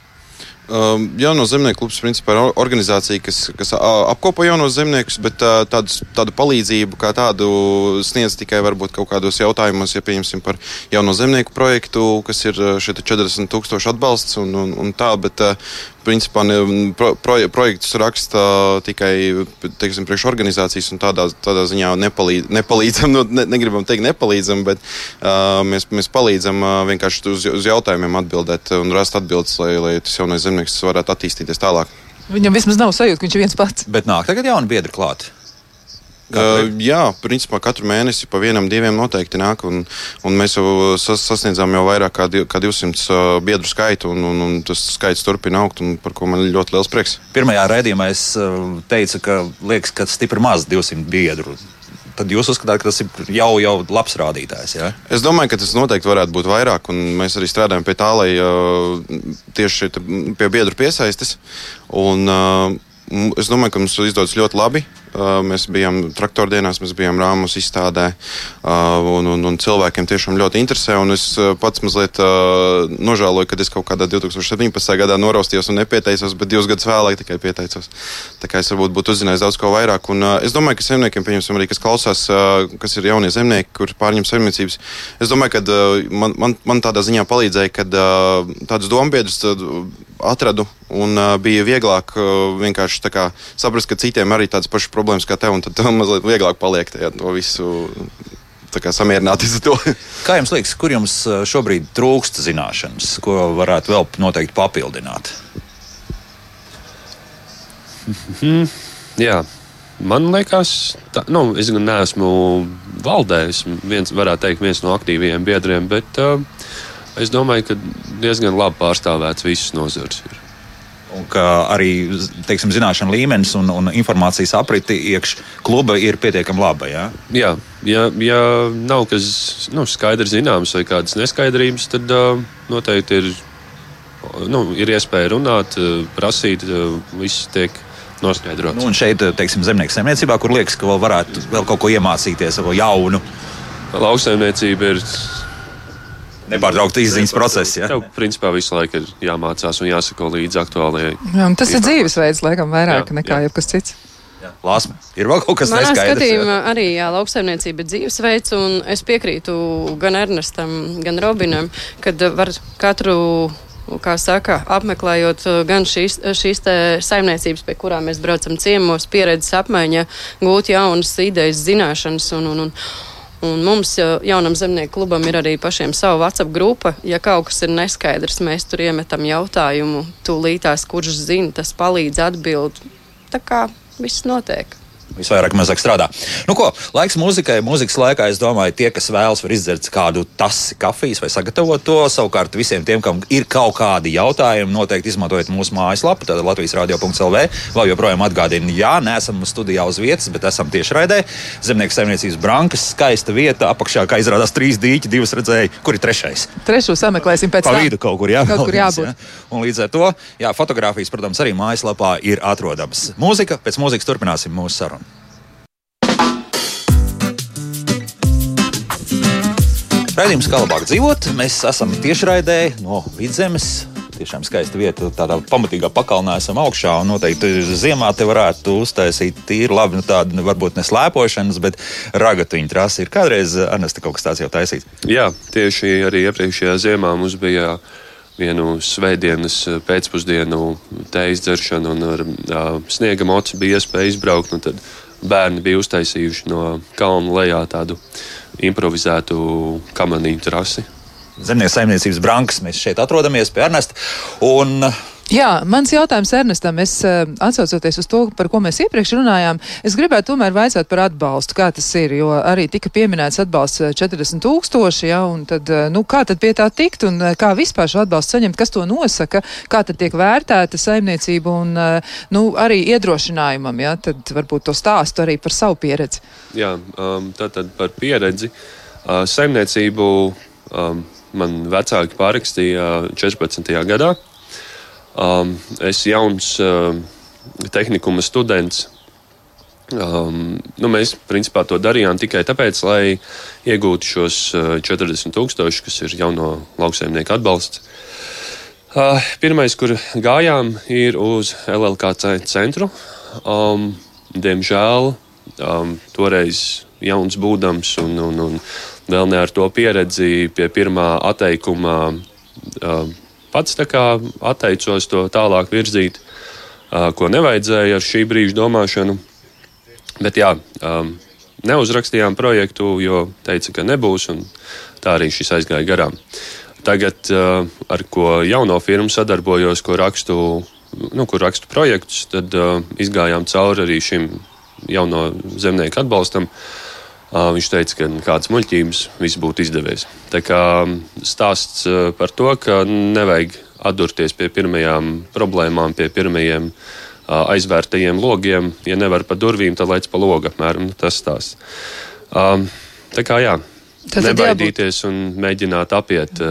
Um, jauno zemnieku klubs principā, ir organizācija, kas, kas apkopo jaunos zemniekus, bet tādus, tādu palīdzību kā tādu sniedz tikai varbūt kaut kādos jautājumos, ja pieņemsim par jauno zemnieku projektu, kas ir 40 tūkstoši atbalsts un, un, un tā, bet principā ne, pro, pro, projektus raksta tikai teiksim, priekšorganizācijas un tādā, tādā ziņā nepalīd, nepalīdzam, nu, ne, negribam teikt nepalīdzam, bet uh, mēs, mēs palīdzam uh, vienkārši uz, uz jautājumiem atbildēt un rast atbildes, lai, lai tas jaunais zemnieks varētu attīstīties tālāk. Viņam vismaz nav sajūta, ka viņš ir viens pats. Bet nāk tagad jauni biedri klāt. Uh, jā, principā katru mēnesi pa vienam, diviem noteikti nāk. Un, un mēs jau sas, sasniedzām jau vairāk kā, di, kā 200 uh, biedru skaitu, un, un, un tas skaits turpina augt, par ko man ļoti liels prieks. Pirmajā raidījumā es uh, teicu, ka liekas, ka stipri maz 200 biedru. Tad jūs uzskatāt, ka tas ir jau, jau labs rādītājs? Ja? Es domāju, ka tas noteikti varētu būt vairāk, un mēs arī strādājam pie tā, lai uh, tieši pie biedru piesaistes. Un, uh, Es domāju, ka mums izdodas ļoti labi. Mēs bijām traktordienās, mēs bijām Rāmas izstādē, un, un, un cilvēkiem tiešām ļoti interesē. Es pats mazliet nožēloju, ka es kaut kādā 2017. gadā noraustījos un nepieteicos, bet divus gadus vēlāk tikai pieteicos. Tā kā es varbūt būtu uzzinājis daudz ko vairāk. Un, es domāju, ka zemniekiem, pieņemsim, arī kas klausās, kas ir jaunie zemnieki, kur pārņem saimniecības, es domāju, ka man, man, man tādā ziņā palīdzēja, kad tādus dombiedrus atradu un bija vieglāk vienkārši saprast, ka citiem arī tādas pašas problēmas kā tev, un tad tev mazliet vieglāk paliek tajā, to visu. Samierināties ar to. Kā jums liekas, kur jums šobrīd trūkst zināšanas, ko varētu vēl noteikti papildināt? Mhm. Jā, man liekas, tā, nu, es gan neesmu valdē, es viens, varētu teikt, viens no aktīviem biedriem, bet uh, es domāju, ka diezgan labi pārstāvēts visas nozars. Ir. Un ka arī teiksim, zināšanu līmenis un, un informācijas apriti iekš kluba ir pietiekami laba. Ja? Jā, ja, ja nav kas nu, skaidrs zināms vai kādas neskaidrības, tad uh, noteikti ir, nu, ir iespēja runāt, uh, prasīt, uh, viss tiek noskaidrots. Nu, un šeit, teiksim, zemnieku saimniecībā, kur liekas, ka vēl varētu vēl kaut ko iemācīties, vēl jaunu. Lauksaimniecība ir nepārtraukti izziņas process. Ja? Tev, principā, visu laiku ir jāmācās un jāsako līdzi aktuālajai. Jā, tas ir dzīvesveids, laikam, vairāk jā, nekā jebkas cits. Lāsma. Ir vēl kaut kas tāds, kas manā skatījumā arī jā, lauksaimniecība ir dzīvesveids, un es piekrītu gan Ernestam, gan Robinam, kad var katru kā saka, apmeklējot gan šīs, šīs saimniecības, pie kurām mēs braucam ciemos, pieredzes apmaiņa, gūt jaunas idejas, zināšanas un, un, un, Un mums, jaunam zemnieku klubam, ir arī pašiem sava WhatsApp grupa. Ja kaut kas ir neskaidrs, mēs tur iemetam jautājumu, tūlītās, kurš zina, tas palīdz atbild. Tā kā viss notiek visvairāk mazāk strādā. Nu, ko, laiks mūzikai. Mūzikas laikā, es domāju, tie, kas vēlas, var izdzert kādu tasi kafijas vai sagatavot to. Savukārt visiem tiem, kam ir kaut kādi jautājumi, noteikti izmantojiet mūsu mājaslapu, tad Latvijas radio.lv. Vēl joprojām atgādina, jā, neesam studijā uz vietas, bet esam tieši raidē. Zemnieku saimniecības brankas, skaista vieta, apakšā, kā izrādās, trīs dīķi, divas redzēja, kur ir trešais. Trešo sameklēsim pēc tam. Pa vidu kaut kur, jā, kaut kur jābūt. Jā. Un līdz ar to, jā, fotografijas, protams, arī mājaslapā ir atrodamas. Mūzika, pēc mūzikas turpināsim mūsu sarunu. Raidījums kā labāk dzīvot. Mēs esam tiešraidē no vidzemes. Tiešām skaista vieta, tādā pamatīgā pakalnā esam augšā. Noteikti ziemā te varētu uztaisīt tīri labi, nu tādu nu, varbūt ne slēpošanas, bet ragatuņu trasi. Ir kādreiz Anasta kaut kas tāds jau taisīts? Jā, tieši arī iepriekšējā ziemā mums bija vienu svētdienas pēcpusdienu tējas dzeršanu un ar uh, sniega mocu bija iespēja izbraukt. Nu tad bērni bija uztaisījuši no kalna lejā tādu improvizētu kamaniņu trasi. Zemnieku saimniecības brankas mēs šeit atrodamies pie Ernesta. Un Jā, mans jautājums Ernestam, es uh, atsaucoties uz to, par ko mēs iepriekš runājām, es gribētu tomēr vaicāt par atbalstu, kā tas ir, jo arī tika pieminēts atbalsts 40 tūkstoši, ja, un tad, uh, nu, kā tad pie tā tikt un uh, kā vispār šo atbalstu saņemt, kas to nosaka, kā tad tiek vērtēta saimniecība un, uh, nu, arī iedrošinājumam, ja, tad varbūt to stāstu arī par savu pieredzi. Jā, um, tātad par pieredzi. Uh, saimniecību um, man vecāki pārakstīja 14. gadā. Um, es jauns um, tehnikuma students. Um, nu, mēs principā to darījām tikai tāpēc, lai iegūtu šos uh, 40 tūkstošus, kas ir jauno lauksaimnieku atbalsts. Uh, pirmais, kur gājām, ir uz LLKC centru. Um, diemžēl um, toreiz jauns būdams un, un, un vēl ne ar to pieredzi pie pirmā atteikuma. Um, pats atteicos to tālāk virzīt, ko nevajadzēja ar šī brīža domāšanu. Bet jā, neuzrakstījām projektu, jo teica, ka nebūs, un tā arī šis aizgāja garām. Tagad, ar ko jauno firmu sadarbojos, ko rakstu, nu, kur rakstu projektus, tad izgājām cauri arī šim jauno zemnieku atbalstam. Uh, Viņš teica, ka kādas muļķības viss būtu izdevies. Tā kā stāsts par to, ka nevajag atdurties pie pirmajām problēmām, pie pirmajiem aizvērtajiem logiem. Ja nevar pa durvīm, tad lec pa logu apmēram tas stāsts. Tā kā jā, nebaidīties un mēģināt apiet,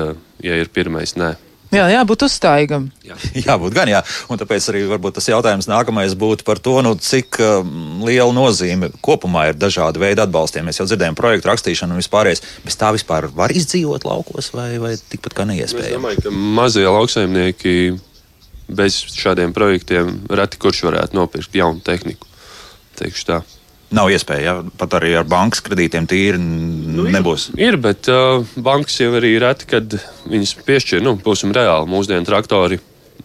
ja ir pirmais nē. Jā, jābūt uzstājīgam. Jā. Jābūt gan, jā. Un tāpēc arī varbūt tas jautājums nākamais būtu par to, nu, cik um, liela nozīme kopumā ir dažādi veidi atbalstiem. Mēs jau dzirdējām projektu rakstīšanu un vispārējais. Bez tā vispār var izdzīvot laukos vai, vai tikpat kā neiespējami? Es domāju, ka mazie lauksaimnieki bez šādiem projektiem reti kurš varētu nopirkt jaunu tehniku. Teikšu tā. Nav iespēja, ja? pat arī ar bankas kredītiem tīri nu, nebūs. Ir, bet uh, bankas jau arī reti, kad viņas piešķir, nu, būsim reāli, mūsdienu traktori,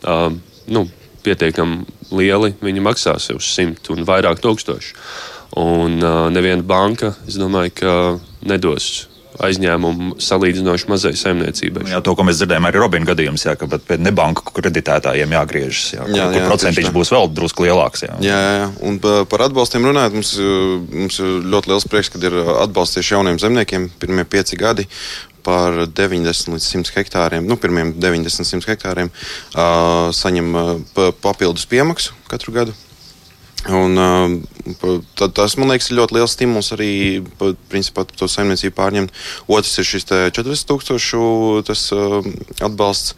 uh, nu, pietiekami lieli, viņi maksās uz simt un vairāk tūkstošu. Un uh, neviena banka, es domāju, ka nedos aizņēmumu salīdzinoši mazai saimniecībai. Jā, to, ko mēs dzirdējām, arī Robina gadījums, jā, ka pie nebanku kreditētājiem jāgriežas, jā, jā, kur, jā, kur procentiņš būs vēl drusku lielāks. Jā. Jā, jā, un par atbalstiem runājot, mums, mums ir ļoti liels prieks, kad ir atbalsts tieši jauniem zemniekiem pirmie pieci gadi par 90 līdz 100 hektāriem, nu, pirmiem 90, 100 hektāriem, uh, saņem uh, papildus piemaksu katru gadu. Un, uh, tas, man liekas, ir ļoti liels stimuls arī principā, to saimniecību pārņemt. Otrs ir šis 40,000 uh, atbalsts.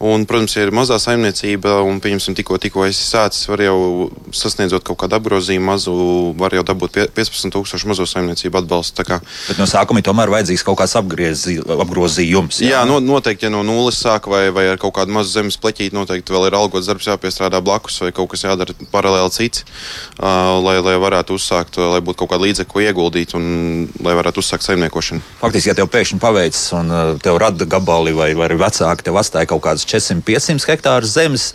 Un, protams, ir mazā saimniecība un, pieņemsim, tikko, tikko esi sācis, var jau sasniedzot kaut kādu apgrozījumu mazu, var jau dabūt 15,000 mazo saimniecību atbalstu. Bet no sākuma tomēr vajadzīgs kaut kāds apgriezi, apgrozījums. Jā, jā no, noteikti, ja no nulles sāk vai, vai ar kaut kādu mazu zemes pleķīti, noteikti vēl ir algots darbs jāpiestrādā blakus vai kaut kas jādara paralēli cits lai, lai varētu uzsākt, lai būtu kaut kāda līdzekļa, ieguldīt un lai varētu uzsākt saimniekošanu. Faktiski, ja tev pēkšņi paveicis un tev rada gabali vai, vai vecāki tev atstāja kaut kādas 400-500 hektārus zemes,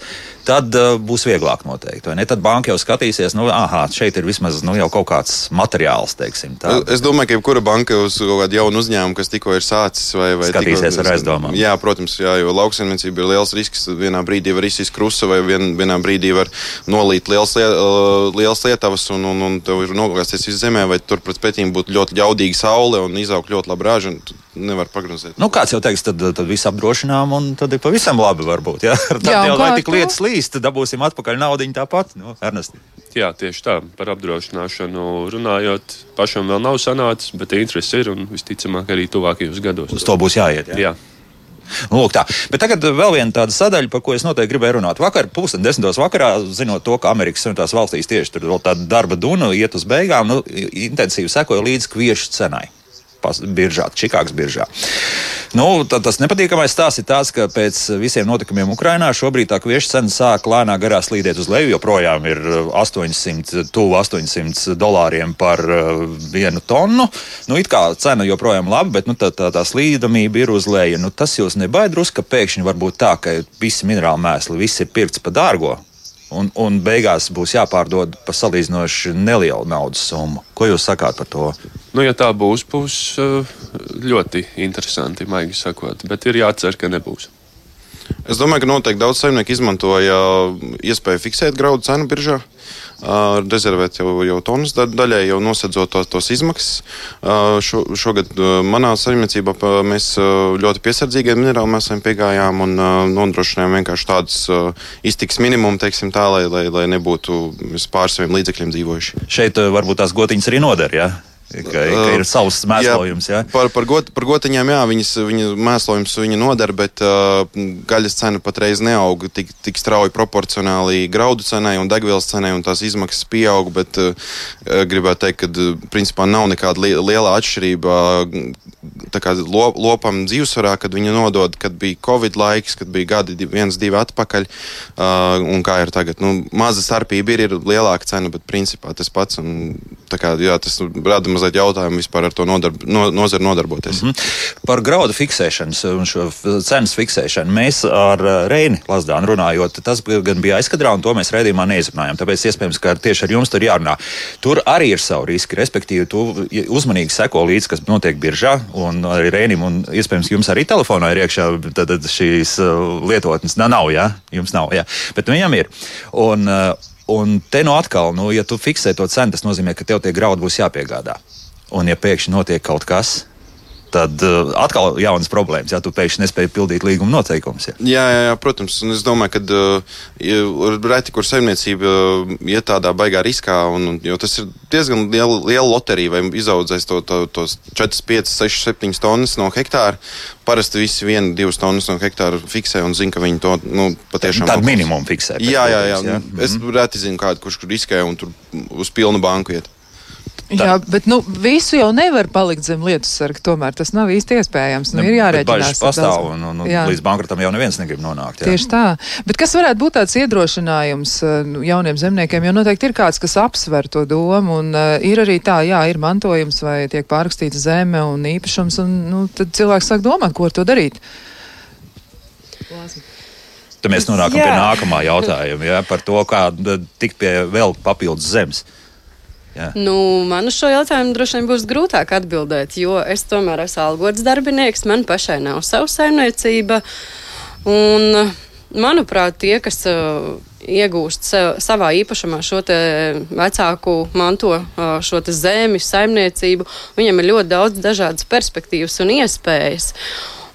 tad uh, būs vieglāk noteikti. Tad banka jau skatīsies, nu, ah, šeit ir vismaz nu, jau kaut kāds materiāls. Teiksim, tā. es domāju, ka jebkura banka uz kaut kādu jaunu uzņēmumu, kas tikko ir sācis, vai, vai skatīsies tikko, ar aizdomām. Jā, protams, jā, jo lauksaimniecība ir liels risks. Vienā brīdī var izsist krusta, vai vien, vienā brīdī var nolīt liels, liels lietavas, un, un, un tev ir nogāzties viss zemē, vai turpret pretīm būtu ļoti ļaudīga saule un izaug ļoti labi raža nevar prognozēt. Nu, kāds jau teiks, tad, tad viss apdrošinām, un tad ir pavisam labi. Varbūt, ja? Tad jā, jau lai tik lietas līst, dabūsim atpakaļ naudu tāpat. Nu, Ernesti. Jā, tieši tā. Par apdrošināšanu runājot, pašam vēl nav sanācis, bet interesi ir un visticamāk arī tuvākajos gados. Uz to būs jāiet. Jā. jā. Nu, lūk, tā. Bet tagad vēl viena tāda sadaļa, par ko es noteikti gribēju runāt. Vakar, pusdien desmitos vakarā, zinot to, ka Amerikas Savienotās valstīs tieši tur vēl tāda darba duna iet uz beigām, nu, intensīvi sekoja līdz kviešu cenai biržā, Čikāgas biržā. Nu, tas nepatīkamais stāsts ir tāds, ka pēc visiem notikumiem Ukrajinā šobrīd tā kviešu cena sāk lēnā garā slīdēt uz leju. Joprojām ir 800, uh, tuvu 800 dolāriem par uh, vienu tonu. Nu, it kā cena joprojām laba, bet nu, tā, tā, tā slīdamība ir uz leju. Nu, tas jūs nebaidrus, ka pēkšņi var būt tā, ka visi minerāli mēsli, viss ir pirkts par dārgo un, un beigās būs jāpārdod par salīdzinoši nelielu naudas summu. Ko jūs sakāt par to? Nu, ja tā būs, būs eh, ļoti interesanti, maigi sakot, bet ir jācer, ka nebūs. Es domāju, ka noteikti daudz saimnieku izmantoja iespēju fiksēt graudu cenu biržā. Uh, rezervēt jau, jau tonnas daļai, jau nosedzot tos, tos izmaksas. Uh, šo, šogad uh, manā saimniecībā mēs ļoti piesardzīgiem minerālu mēsliem piegājām un nodrošinājām vienkārši tādus iztiks minimumu, teiksim tā, lai, lai, lai nebūtu pār saviem līdzekļiem dzīvojuši. Šeit varbūt tās gotiņas arī noder, jā? Ja? Ka, ka ir savs mēslojums. Jā, jā. Par, par, got, par gotiņām, jā, viņas, viņa mēslojums viņa nodara, bet uh, gaļas cena patreiz neaug tik, tik strauji proporcionāli graudu cenai un degvielas cenai, un tās izmaksas pieaug. Bet uh, gribētu teikt, ka principā nav nekāda li liela atšķirība lo, lopam dzīvesvarā, kad viņa nodod, kad bija Covid laiks, kad bija gadi, viens, divi atpakaļ. Uh, un kā ir tagad? Nu, maza starpība ir, ir lielāka cena, bet principā tas pats. Un, kā, jā, tas rada mazliet jautājumu vispār ar to nodarb, no, nozari nodarboties. Mm -hmm. Par graudu fiksēšanas un šo cenas fiksēšanu mēs ar uh, Reini Lasdānu runājot, tas gan bija aizkadrā, un to mēs redzījumā neizrunājām. Tāpēc iespējams, ka tieši ar jums tur jārunā. Tur arī ir savi riski, respektīvi, tu uzmanīgi seko līdzi, kas notiek biržā, un arī Reinim, un iespējams, jums arī telefonā ir iekšā tad, tad šīs uh, lietotnes. Nā, nav, jā, jums nav, jā. Bet viņam ir. Un, uh, Un te nu atkal, nu, ja tu fiksē to cenu, tas nozīmē, ka tev tie graudi būs jāpiegādā. Un ja pēkšņi notiek kaut kas, tad uh, atkal jaunas problēmas, ja tu pēkšņi nespēji pildīt līguma noteikumus. Ja. Jā, jā, jā, protams, un es domāju, ka uh, reti, kur saimniecība uh, iet tādā baigā riskā, un, jo tas ir diezgan liela, liela loterija, vai izaudzēs to, to, tos 4, 5, 6, 7 tonnas no hektāra. Parasti visi viena, divas tonnas no hektāra fiksē un zina, ka viņi to nu, patiešām tādu minimumu fiksē. Jā, jā, jā. jā. Es mm -hmm. reti zinu kādu, kurš riskē un tur uz pilnu banku iet. Tā. Jā, bet nu, visu jau nevar palikt zem lietus sarga. Tomēr tas nav īsti iespējams. Nu, ir jārēķinās. Tas pastāv un, un, un līdz bankrotam jau neviens negrib nonākt. Jā. Tieši tā. Bet kas varētu būt tāds iedrošinājums uh, nu, jauniem zemniekiem? Jo noteikti ir kāds, kas apsver to domu. Un uh, ir arī tā, jā, ir mantojums vai tiek pārrakstīta zeme un īpašums. Un, nu, tad cilvēks sāk domāt, ko ar to darīt. Tad mēs nonākam jā. pie nākamā jautājuma jā, par to, kā tikt pie vēl papildus zemes. Jā. Nu, man uz šo jautājumu droši vien būs grūtāk atbildēt, jo es tomēr esmu algots darbinieks, man pašai nav sava saimniecība. Un, manuprāt, tie, kas uh, iegūst sev, savā īpašumā šo vecāku manto, uh, šo zemi, saimniecību, viņiem ir ļoti daudz dažādas perspektīvas un iespējas.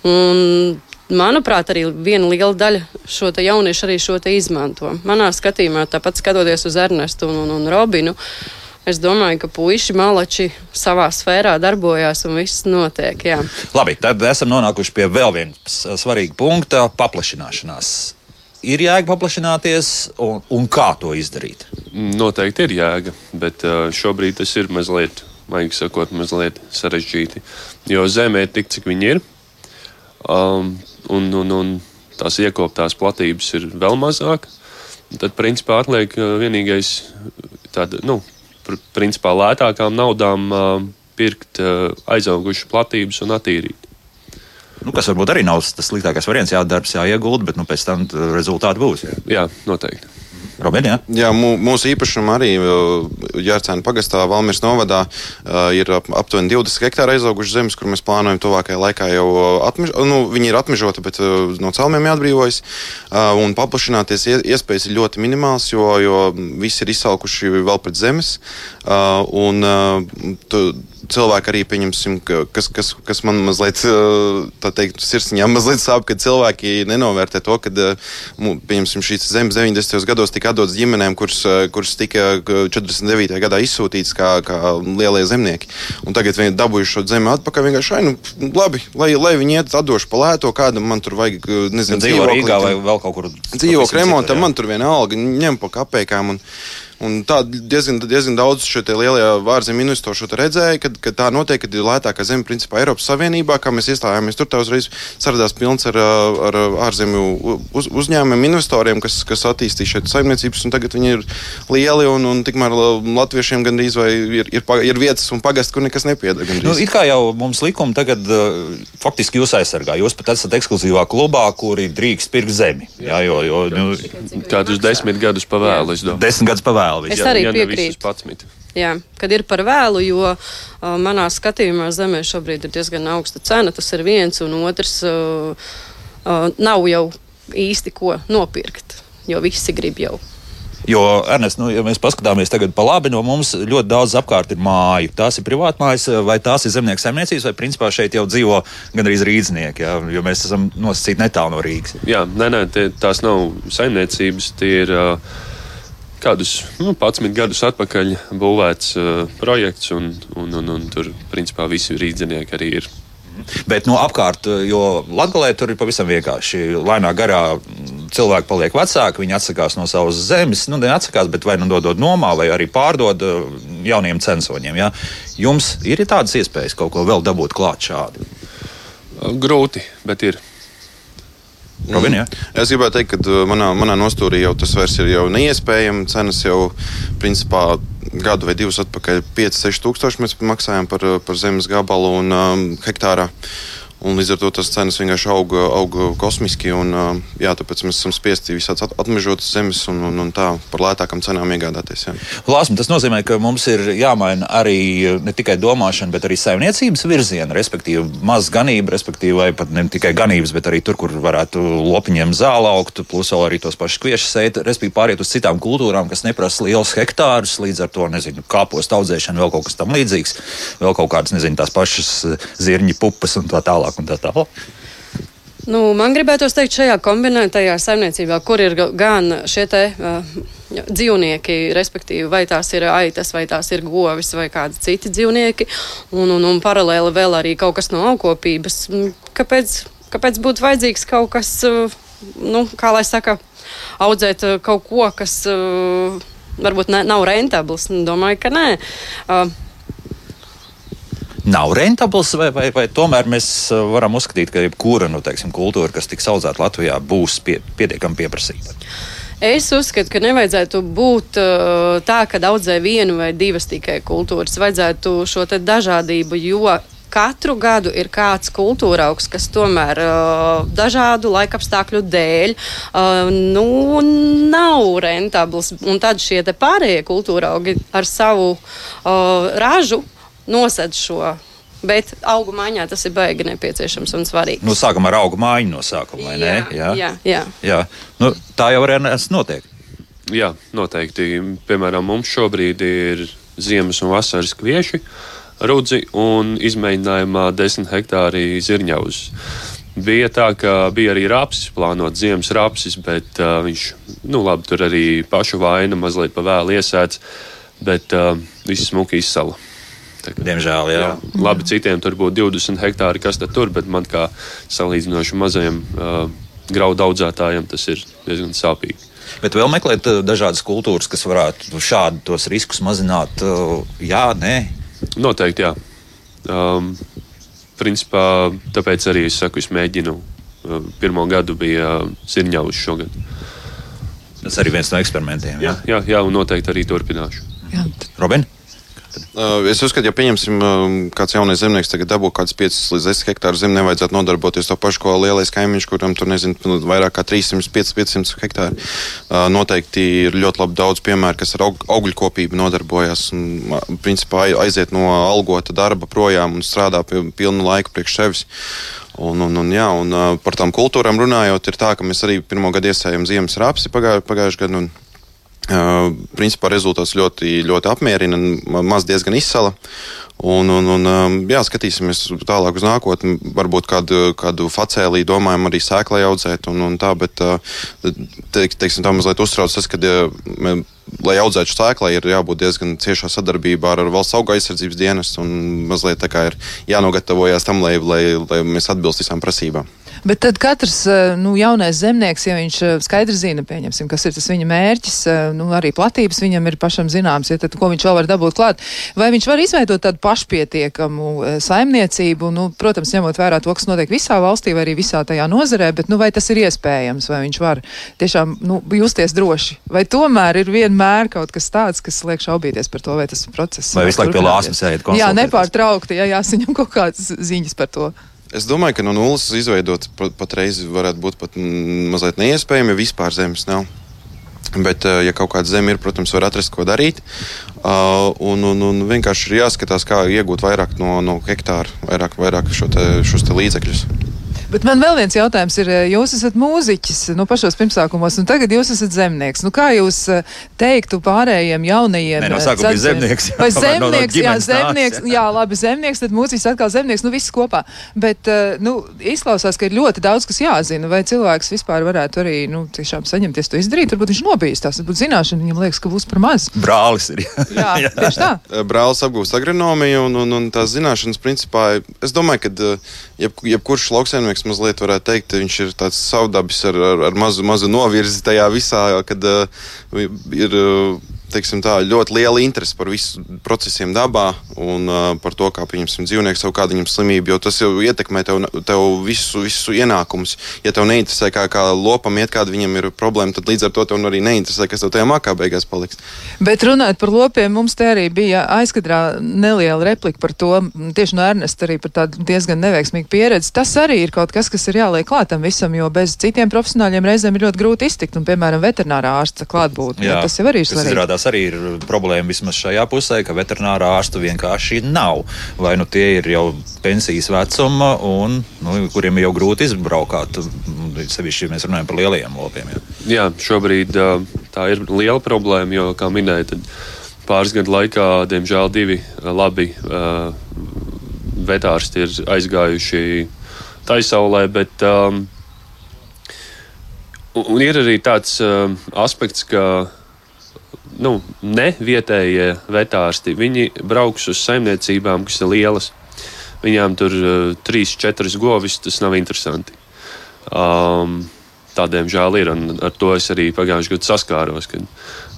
Un, manuprāt, arī viena liela daļa šo jauniešu arī šo izmanto. Manā skatījumā, tāpat skatoties uz Ernestu un, un, un Robinu, uh, Es domāju, ka puiši malači savā sfērā darbojās un viss notiek. Jā. Labi, tad esam nonākuši pie vēl viena svarīga punkta - paplašināšanās. Ir jēga paplašināties, un, un kā to izdarīt? Noteikti ir jēga, bet šobrīd tas ir mazliet, maigi sakot, mazliet sarežģīti. Jo zemē ir tik, cik viņi ir, um, un, un, un tās iekoptās platības ir vēl mazāk. Tad, principā, atliek vienīgais tāda, nu, principā lētākām naudām pirkt aizaugušas platības un attīrīt. Nu, kas varbūt arī nav tas sliktākais variants, jā, darbs jāiegulda, bet nu, pēc tam rezultāti būs. Jā, jā noteikti. Robin, jā? jā, mūsu īpašumā arī Jārcēna pagastā Valmirs novadā ir aptuveni 20 hektāri aizauguši zemes, kur mēs plānojam tuvākajā laikā jau atmež, nu, viņi ir atmežoti, bet no celmiem jāatbrīvojas. Un paplašināties iespējas ir ļoti minimāls, jo, jo visi ir izsalkuši vēl pret zemes. Un, tu, cilvēki arī, pieņemsim, kas, kas, kas man mazliet, tā teikt, sirsniņā mazliet sāp, kad cilvēki nenovērtē to, ka, pieņemsim, šīs zemes 90. gados tika atdotas ģimenēm, kuras, kuras tika 49. gadā izsūtītas kā, kā lielie zemnieki. Un tagad viņi dabūjuši šo zemi atpakaļ. Vienkārši, nu, labi, lai, lai viņi iet atdošu pa lēto, kādam man tur vajag, nezinu, dzīvo Rīgā vai vēl kaut kur. Dzīvokļu remontam, man tur viena alga, ņem pa kapekām. Un, Un tā diezgan, diezgan daudz šo lielie ārzemju investoru redzēja, ka, ka tā notiek, kad ir lētākā zeme principā Eiropas Savienībā, kā mēs iestājāmies. Tur tā uzreiz saradās pilns ar, ar ārzemju uz, uzņēmumiem, investoriem, kas, kas attīstīja šeit saimniecības, un tagad viņi ir lieli, un, un tikmēr latviešiem gandrīz vai ir, ir, ir vietas un pagasti, kur nekas nepieder. Nu, it kā jau mums likumi tagad uh, faktiski jūs aizsargā. Jūs pat esat ekskluzīvā klubā, kuri drīkst pirkt zemi. Jā, jo, jo, nu, Kādus desmit gadus domāju. Desmit gadus pavēlu vēl. Es arī ja piekrītu. Jā, kad ir par vēlu, jo uh, manā skatījumā zemē šobrīd ir diezgan augsta cena. Tas ir viens, un otrs uh, uh, nav jau īsti ko nopirkt, jo visi grib jau. Jo, Ernest, nu, ja mēs paskatāmies tagad pa labi, no mums ļoti daudz apkārt ir māju. Tās ir privātmājas, vai tās ir zemnieku saimniecības, vai principā šeit jau dzīvo gandrīz rīznieki, ja, jo mēs esam nosacīti netālu no Rīgas. Jā, nē, nē, tie, tās nav saimniecības, tie ir. Uh, kādus nu, 11 gadus atpakaļ būvēts uh, projekts, un, un, un, un tur principā visi rīznieki arī ir Bet no apkārt, jo Latvijā tur ir pavisam vienkārši. Lainā garā cilvēki paliek vecāki, viņi atsakās no savas zemes, nu, neatsakās, bet vai nu dodot nomā, vai arī pārdod uh, jauniem censoņiem. Ja? Jums ir tādas iespējas kaut ko vēl dabūt klāt šādi? Grūti, bet ir. Robin, ja? Es gribētu teikt, ka uh, manā, manā nostūrī jau tas vairs ir jau neiespējami. Cenas jau principā gadu vai divus atpakaļ 5-6 tūkstoši mēs maksājām par, par zemes gabalu un um, hektārā. Un līdz ar to tas cenas vienkārši auga, auga kosmiski. Un, jā, tāpēc mēs esam spiesti visādi atmežotas zemes un, un, un tā par lētākām cenām iegādāties. Lāsma, tas nozīmē, ka mums ir jāmaina arī ne tikai domāšana, bet arī saimniecības virziena, respektīvi maz ganība, respektīvi vai pat ne tikai ganības, bet arī tur, kur varētu lopiņiem zāle augt, plus vēl arī tos pašus kviešus sēt, respektīvi pāriet uz citām kultūrām, kas neprasa liels hektārus, līdz ar to, nezinu, kāpostu audzēšanu, vēl kaut kas tam līdzīgs, vēl kaut kādas, nezinu, tās pašas zirņu pupas un tā tālāk tālāk un tā tālāk? Nu, man gribētos teikt, šajā kombinētajā saimniecībā, kur ir gan šie te, uh, dzīvnieki, respektīvi, vai tās ir aitas, vai tās ir govis, vai kādi citi dzīvnieki, un, un, un paralēli vēl arī kaut kas no augkopības. Kāpēc, kāpēc būtu vajadzīgs kaut kas, uh, nu, kā lai saka, audzēt uh, kaut ko, kas uh, varbūt ne, nav rentabls? Domāju, ka nē. Uh, nav rentabls, vai, vai, vai tomēr mēs uh, varam uzskatīt, ka jebkura nu, teiksim, kultūra, kas tiks audzēta Latvijā, būs pie, pietiekami pieprasīta? Es uzskatu, ka nevajadzētu būt uh, tā, ka audzē vienu vai divas tikai kultūras. Vajadzētu šo dažādību, jo katru gadu ir kāds kultūra augs, kas tomēr uh, dažādu laikapstākļu dēļ uh, nu, nav rentabls. Un tad šie pārējie kultūra augi ar savu uh, ražu nosed šo. Bet augu maiņā tas ir baigi nepieciešams un svarīgi. Nu, sākam ar augu mājiņu no sākuma, vai ne? Jā, jā. jā. jā. Nu, tā jau arī notiek. Jā, noteikti. Piemēram, mums šobrīd ir ziemas un vasaras kvieši, rudzi un izmēģinājumā 10 hektāri zirņauzes. Bija tā, ka bija arī rapsis, plānot ziemas rapsis, bet uh, viņš, nu labi, tur arī pašu vaina mazliet pa vēlu iesēdz, bet uh, viss smuki izsala. Diemžēl, jā. jā. Labi, citiem tur būtu 20 hektāri, kas tur, bet man kā salīdzinoši mazajiem uh, graudu audzētājiem tas ir diezgan sāpīgi. Bet vēl meklēt dažādas kultūras, kas varētu šādi tos riskus mazināt. Jā, nē. Noteikti, jā. Um, principā tāpēc arī es saku, es mēģinu. Pirmo gadu bija sirņaus šogad. Tas arī viens no eksperimentiem. Jā, jā, jā un noteikti arī turpināšu. Jā. Robin? Es uzskatu, ja pieņemsim, kāds jaunais zemnieks tagad dabū kāds 5 līdz 10 hektāru zemi, nevajadzētu nodarboties to pašu, ko lielais kaimiņš, kuram tur nezinu, nu, vairāk kā 300, 500 hektāri. Noteikti ir ļoti labi daudz piemēru, kas ar aug, augļu kopību nodarbojas un, principā, aiziet no algota darba projām un strādā pilnu laiku priekš sevis. Un, un, un, jā, un, par tām kultūrām runājot, ir tā, ka mēs arī pirmo gadu iesējam ziemas rapsi pagājušajā pagājuš gadu. Uh, principā rezultāts ļoti, ļoti apmierina, maz diezgan izsala. Un, un, un, jā, skatīsimies tālāk uz nākotni. Varbūt kādu, kādu facēlī domājam arī sēklai audzēt. Un, un tā, bet, teik, teiksim, tā mazliet uztrauc tas, ka, ja, lai audzētu sēklai, ir jābūt diezgan ciešā sadarbībā ar valsts auga aizsardzības dienestu. Mazliet tā kā ir jānogatavojas tam, lai, lai, lai mēs atbilst visām prasībām. Bet tad katrs eh, nu, jaunais zemnieks, ja viņš eh, skaidri zina, pieņemsim, kas ir tas viņa mērķis, eh, nu, arī platības viņam ir pašam zināms, ja tad ko viņš vēl var dabūt klāt, vai viņš var izveidot tādu pašpietiekamu saimniecību, nu, protams, ņemot vērā to, kas notiek visā valstī vai arī visā tajā nozarē, bet, nu, vai tas ir iespējams, vai viņš var tiešām, nu, justies droši, vai tomēr ir vienmēr kaut kas tāds, kas liek šaubīties par to, vai tas process. Vai visu laiku pie lāsmas ēd? Jā, nepārtraukti, ja jāsaņem kaut kādas ziņas par to. Es domāju, ka no nulles izveidot patreiz varētu būt pat mazliet neiespējami, ja vispār zemes nav. Bet, eh, ja kaut kāda zeme ir, protams, var atrast, ko darīt. Uh, un, un, un vienkārši ir jāskatās, kā iegūt vairāk no, no hektāra, vairāk, vairāk šo te, šos te līdzekļus. Bet man vēl viens jautājums ir, eh, jūs esat mūziķis no nu, pašos pirmsākumos, un tagad jūs esat zemnieks. Nu, kā jūs eh, teiktu pārējiem jaunajiem? Nē, no sākuma bija zemnieks. Jā, Vai zemnieks, no, no jā, zemnieks, jā. jā, labi, zemnieks, tad mūziķis atkal zemnieks, nu viss kopā. Bet, nu, izklausās, ka ir ļoti daudz, kas jāzina, vai cilvēks vispār varētu arī, nu, tiešām saņemties to izdarīt. Varbūt viņš nobīstās, varbūt zināšana viņam liekas, ka būs par maz. Brālis ir. jā, jā, tieši tā. Brālis apgūst agronomiju un, un, un tās zināšanas principā, es domāju, ka jeb, jebkurš lauksaimnieks mazliet varētu teikt, viņš ir tāds savdabis ar, ar, ar mazu, mazu novirzi tajā visā, kad uh, ir. Uh, teiksim, tā, ļoti liela interese par visu procesiem dabā un uh, par to, kā pieņemsim dzīvnieku savu kādu viņam slimību, jo tas jau ietekmē tev, tev visu, visu ienākumus. Ja tev neinteresē, kā, kā lopam iet, kāda viņam ir problēma, tad līdz ar to tev arī neinteresē, kas tev tajā makā beigās paliks. Bet runājot par lopiem, mums te arī bija aizkadrā neliela replika par to, tieši no Ernesta arī par tādu diezgan neveiksmīgu pieredzi. Tas arī ir kaut kas, kas ir jāliek klātam visam, jo bez citiem profesionāļiem reizēm ir ļoti grūti iztikt, un, piemēram, veterinārā ārsta klātbūtne. Tas jau arī ir svarīgi tas arī ir problēma vismaz šajā pusē, ka veterinārā ārstu vienkārši nav. Vai nu tie ir jau pensijas vecuma, un nu, kuriem jau grūti izbraukāt, sevišķi, ja mēs runājam par lielajiem lopiem. Jā, jā šobrīd tā ir liela problēma, jo, kā minēja, pāris gadu laikā, diemžēl, divi labi uh, vetārsti ir aizgājuši taisaulē, bet um, ir arī tāds uh, aspekts, ka nu, ne vietējie vetārsti, viņi brauks uz saimniecībām, kas ir lielas. Viņām tur uh, trīs, četras govis, tas nav interesanti. Um, Tādiem žēl ir, un ar to es arī pagājušajā gadā saskāros, kad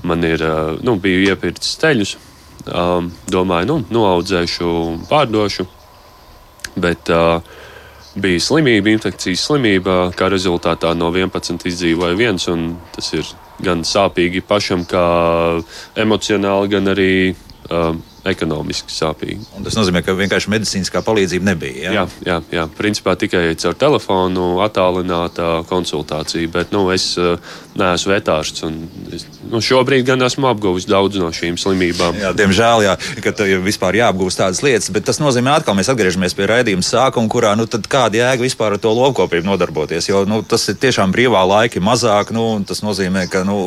man ir, uh, nu, biju iepirkts ceļus, um, domāju, nu, noaudzēšu, pārdošu, bet uh, bija slimība, infekcijas slimība, kā rezultātā no 11 izdzīvoja viens, un tas ir gan sāpīgi pašam, kā emocionāli, gan arī uh, ekonomiski sāpīgi. Un tas nozīmē, ka vienkārši medicīniskā palīdzība nebija. Ja? Jā, jā, jā, principā tikai caur telefonu, attālināta konsultācija. Bet nu, es uh, neesmu vetārsts. Es, nu, šobrīd gan esmu apguvis daudz no šīm slimībām. Jā, diemžēl, jā, ka tev vispār jāapgūst tādas lietas. Bet tas nozīmē, ka mēs atgriežamies pie raidījuma sākuma, kurā nu, kāda jēga vispār ar to lopkopību nodarboties. Jo nu, tas ir tiešām brīvā laika mazāk. Nu, tas nozīmē, ka nu,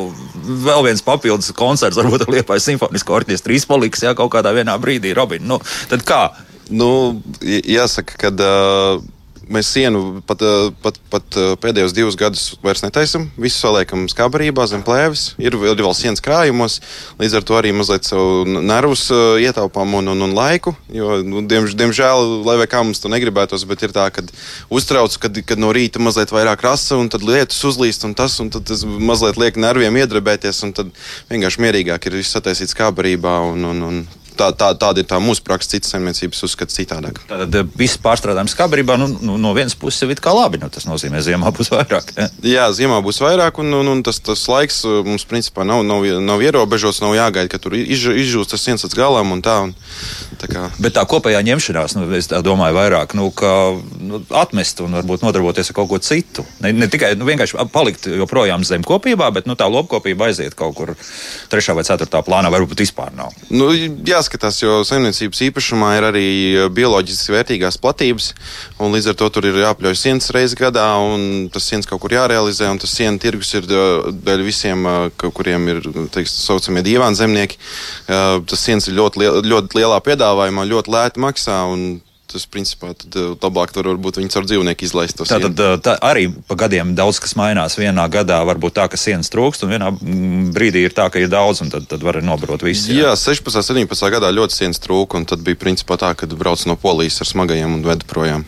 vēl viens papildus koncerts varbūt ar Liepājas simfonisko orķestru izpaliks jā, kādā vienā brīdī, Robin. Nu, tad kā? Nu, jāsaka, ka. Uh... Mēs sienu pat, pat, pat pēdējos divus gadus vairs netaisam. Visu saliekam skabarībā zem plēves. Ir, ir vēl sienas krājumos. Līdz ar to arī mazliet savu nervus ietaupām un, un, un laiku. Jo, nu, diemž, diemžēl, lai kā mums to negribētos, bet ir tā, ka uztrauc, kad, kad no rīta mazliet vairāk rasa un tad lietus uzlīst un tas, un tas mazliet liek nerviem iedrebēties. Tad vienkārši mierīgāk ir viss sataisīts skabarībā un, un, un tā, tā, tāda ir tā mūsu praksa, citas saimniecības uzskata citādāk. Tad eh, viss pārstrādājums skabrībā nu, nu, no vienas puses ir kā labi. Nu, tas nozīmē, ka ziemā būs vairāk. Ja? Jā, ziemā būs vairāk, un, un, un tas, tas laiks eh, mums principā nav, nav, nav ierobežots, nav jāgaida, ka tur izž, izžūst tas viens līdz galam. Un tā, un, tā kā... Bet tā kopējā ņemšanās, nu, es domāju, vairāk nu, ka, nu, atmest un varbūt nodarboties ar kaut ko citu. Ne, ne tikai nu, vienkārši palikt joprojām zem kopībā, bet nu, tā lopkopība aiziet kaut kur trešā vai ceturtā plānā, varbūt vispār nav. Nu, jā, jāskatās, jo saimniecības īpašumā ir arī eh, bioloģiski vērtīgās platības. Līdz ar to tur ir jāpļauj sienas reizes gadā, un tas sienas kaut kur jārealizē. Tas sienu tirgus ir eh, dēļ visiem, eh, kuriem ir tā saucamie divāni zemnieki. Tas sienas ir ļoti, ļoti lielā piedāvājumā, ļoti lēti maksā. Tas, principā, tad labāk tur varbūt viņi caur dzīvnieku izlaist. Tā tad tā arī pa gadiem daudz kas mainās. Vienā gadā varbūt tā, ka sienas trūkst, un vienā mm, brīdī ir tā, ka ir daudz, un tad, tad var nobrot visi. Jā, jā 16. un 17. gadā ļoti sienas trūka, un tad bija principā tā, ka brauc no polijas ar smagajiem un veda projām.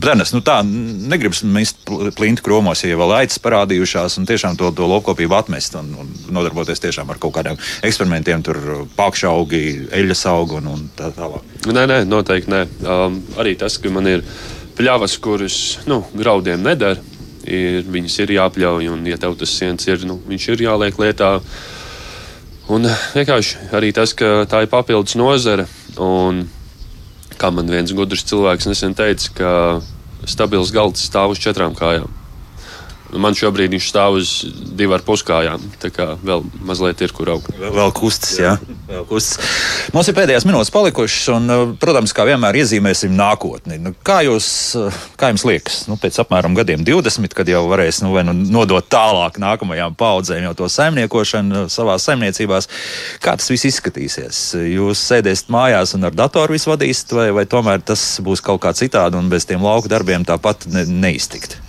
Brenes, nu tā negribas mest plintu kromos, ja vēl aicis parādījušās un tiešām to, to lopkopību atmest un, un nodarboties tiešām ar kaut kādiem eksperimentiem, tur pakšaugi, eļas augi un, un tā tālāk. Nē, nē, noteikti nē. Um, arī tas, ka man ir pļavas, kuras nu, graudiem nedara, ir, viņas ir jāpļauj, un, ja tev tas siens ir, nu, viņš ir jāliek lietā. Un vienkārši arī tas, ka tā ir papildus nozare. Un Kā man viens gudrs cilvēks nesen teica, ka stabils galds stāv uz četrām kājām. Man šobrīd viņš stāv uz divām puskājām. Tā kā vēl mazliet ir kur augt. Vēl kustas, jā. Vēl kustas. Mums ir pēdējās minūtes palikušas, un, uh, protams, kā vienmēr iezīmēsim nākotni. Nu, kā, jūs, uh, kā jums liekas, nu, pēc apmēram gadiem 20, kad jau varēs nu, nu, nodot tālāk nākamajām paudzēm jau to saimniekošanu uh, savā saimniecībās, kā tas viss izskatīsies? Jūs sēdēsiet mājās un ar datoru visu vadīsiet, vai, vai tomēr tas būs kaut kā citādi un bez tiem lauku darbiem tāpat ne, neiztikt?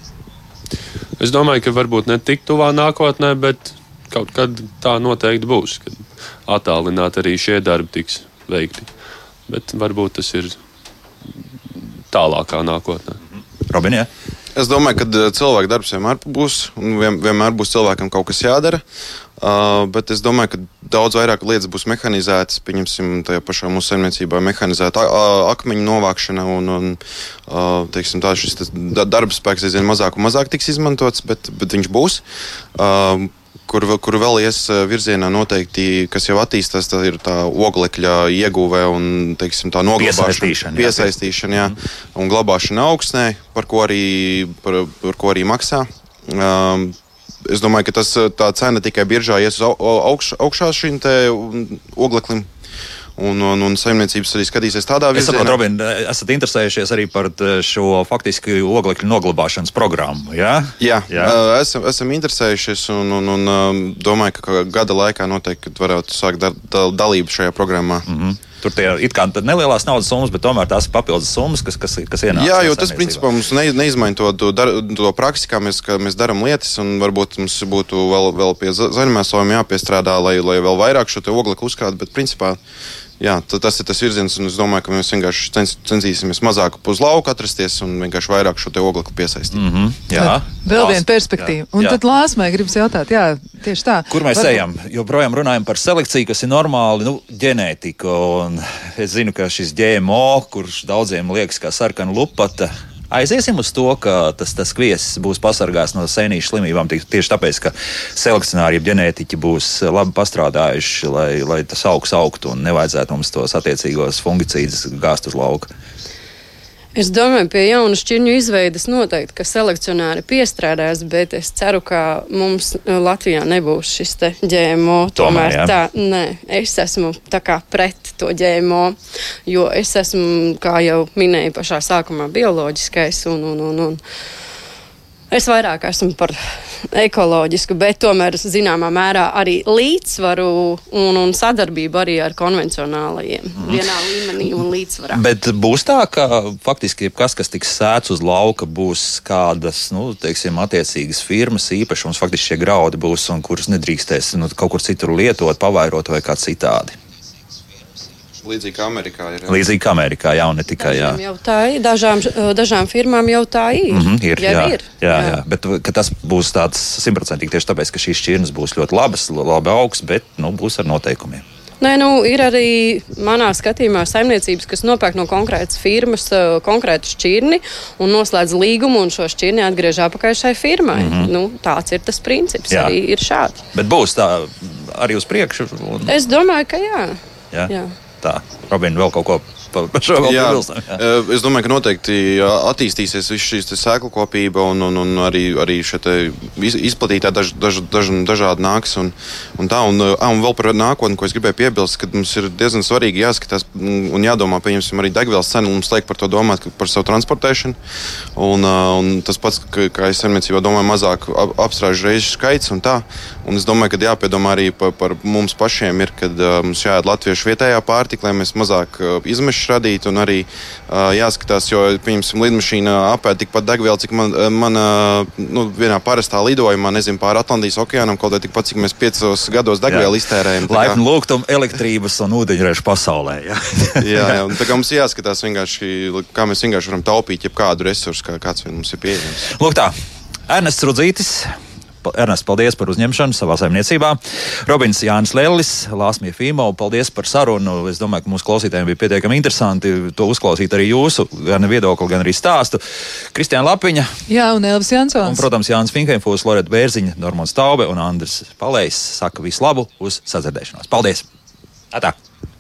Es domāju, ka varbūt ne tik tuvā nākotnē, bet kaut kad tā noteikti būs, kad attālināti arī šie darbi tiks veikti. Bet varbūt tas ir tālākā nākotnē. Robin, jā. Es domāju, ka eh, cilvēka darbs vienmēr būs, un vienmēr būs cilvēkam kaut kas jādara. Uh, bet es domāju, ka daudz vairāk lietas būs mehanizētas. Pieņemsim, tajā pašā mūsu saimniecībā mehanizēta akmeņu novākšana, un, un uh, teiksim, tā, šis darba spēks aizvien mazāk un mazāk tiks izmantots, bet, bet viņš būs. Uh, kur, kur vēl ies virzienā noteikti, kas jau attīstās, tā ir tā oglekļa ieguve un teiksim, tā noglabāšana, piesaistīšana, jā, piesaistīšana jā, un glabāšana augstnē, par ko arī, par, par ko arī maksā. Um, es domāju, ka tas, tā cena tikai biržā ies uz augš, augšā šim ogleklim. Un, un, un saimniecības arī skatīsies tādā veidā. Es saprotu, Robin, esat interesējušies arī par šo faktiski oglekļu noglabāšanas programmu. Jā, jā, jā. Esam, esam interesējušies un, un, un domāju, ka gada laikā noteikti varētu sākt da, da, dalību šajā programmā. Mm -hmm. Tur tie ir nelielās naudas summas, bet tomēr tās ir papildus summas, kas, kas, kas ienāk. Jā, jo tas principā mums ne, neizmaina to, to, dar, to praksi, kā mēs, kā mēs darām lietas. Varbūt mums būtu vēl, vēl pie zaļumēsojuma jāpiestrādā, lai, lai vēl vairāk šo oglekli uzkrātu. Bet principā jā, tas ir tas virziens, un es domāju, ka mēs vienkārši cens, censīsimies mazāk uz lauka atrasties un vienkārši vairāk šo oglekli piesaistīt. Mm -hmm, jā, vēl viena perspektīva. Jā, un jā. tad lāsmai gribas jautāt, jā, tieši tā. Kur mēs Var... ejam? Joprojām runājam par selekciju, kas ir normāli, nu, ģenētika. Un es zinu, ka šis GMO, kurš daudziem liekas kā sarkana lupata, Aiziesim uz to, ka tas, tas viesis būs pasargāts no sēnīšu slimībām tieši tāpēc, ka selekcionāri, ģenētiķi būs labi pastrādājuši, lai, lai tas augs augtu un nevajadzētu mums tos attiecīgos fungicīdus gāzt uz lauka. Es domāju, pie jaunu šķirņu izveidas noteikti, ka selekcionāri piestrādās, bet es ceru, ka mums uh, Latvijā nebūs šis te ģēmo. Tomēr, Tomēr tā, nē, es esmu tā kā pret to ģēmo, jo es esmu, kā jau minēju pašā sākumā, bioloģiskais un, un, un, un Es vairāk esmu par ekoloģisku, bet tomēr zināmā mērā arī līdzsvaru un, un sadarbību arī ar konvencionālajiem. Mm. Vienā līmenī un līdzsvarā. Bet būs tā, ka faktiski jebkas, kas tiks sēts uz lauka, būs kādas, nu, teiksim, attiecīgas firmas īpašums, faktiski šie graudi būs un kurus nedrīkstēs nu, kaut kur citur lietot, pavairot vai kā citādi. Līdzīgi kā Amerikā ir. Jā. Līdzīgi kā Amerikā, jā, un ne tikai jā. Tā ir, dažām, dažām firmām jau tā ir. Mm -hmm, ir, jā, ir. Jā, jā. jā, bet tas būs tāds simtprocentīgi tieši tāpēc, ka šīs šķirnes būs ļoti labas, labi augsts, bet nu, būs ar noteikumiem. Nē, nu, ir arī manā skatījumā saimniecības, kas nopērk no konkrētas firmas konkrētu šķirni un noslēdz līgumu, un šo šķirni atgriež atpakaļ šai firmai. Mm -hmm. nu, tāds ir tas princips. Jā. Arī ir šādi. Bet būs tā arī uz priekšu? Un... Es domāju, ka jā. jā. jā tā. Robin vēl kaut ko par šo piebilstam. Es domāju, ka noteikti attīstīsies viss šīs sēklu kopība un, un, un arī, arī izplatītā daž, daž, daž, dažādi nāks. Un, un, tā, un, un vēl par nākotni, ko es gribēju piebilst, ka mums ir diezgan svarīgi jāskatās un jādomā, pieņemsim, arī degvielas cenu. Mums liek par to domāt par savu transportēšanu. Un, un tas pats, ka, kā es saimniecībā domāju, mazāk apstrāžu reižu skaits un tā. Un es domāju, ka jāpiedomā arī par, par mums pašiem, ir, kad mums jāēd latviešu vietējā pārtika, lai mēs mazāk uh, izmešus radītu. Un arī uh, jāskatās, jo, pieņemsim, lidmašīna apēd tikpat degvielu, cik man, man uh, nu, vienā parastā lidojumā, nezinu, pāri Atlantijas okeānam, kaut arī tikpat, cik mēs piecos gados degvielu iztērējam. Laipni lūgtum elektrības un ūdeņraža pasaulē. Jā, jā, jā un tā kā mums jāskatās vienkārši, kā mēs vienkārši varam taupīt jebkādu resursu, kā kāds vien mums ir pieejams. Lūk tā, Ernests Rudzītis. Ernsts, paldies par uzņemšanu savā saimniecībā. Robins Jānis Lellis, Lāsmija Fīmo, paldies par sarunu. Es domāju, ka mūsu klausītājiem bija pietiekami interesanti to uzklausīt arī jūsu gan viedokli, gan arī stāstu. Kristiāna Lapiņa. Jā, un Elvis Jansons. Un, protams, Jānis Finkenfūs, Loreta Bērziņa, Normons Taube un Andris Palējs saka visu labu uz sadzirdēšanos. Paldies! Atā.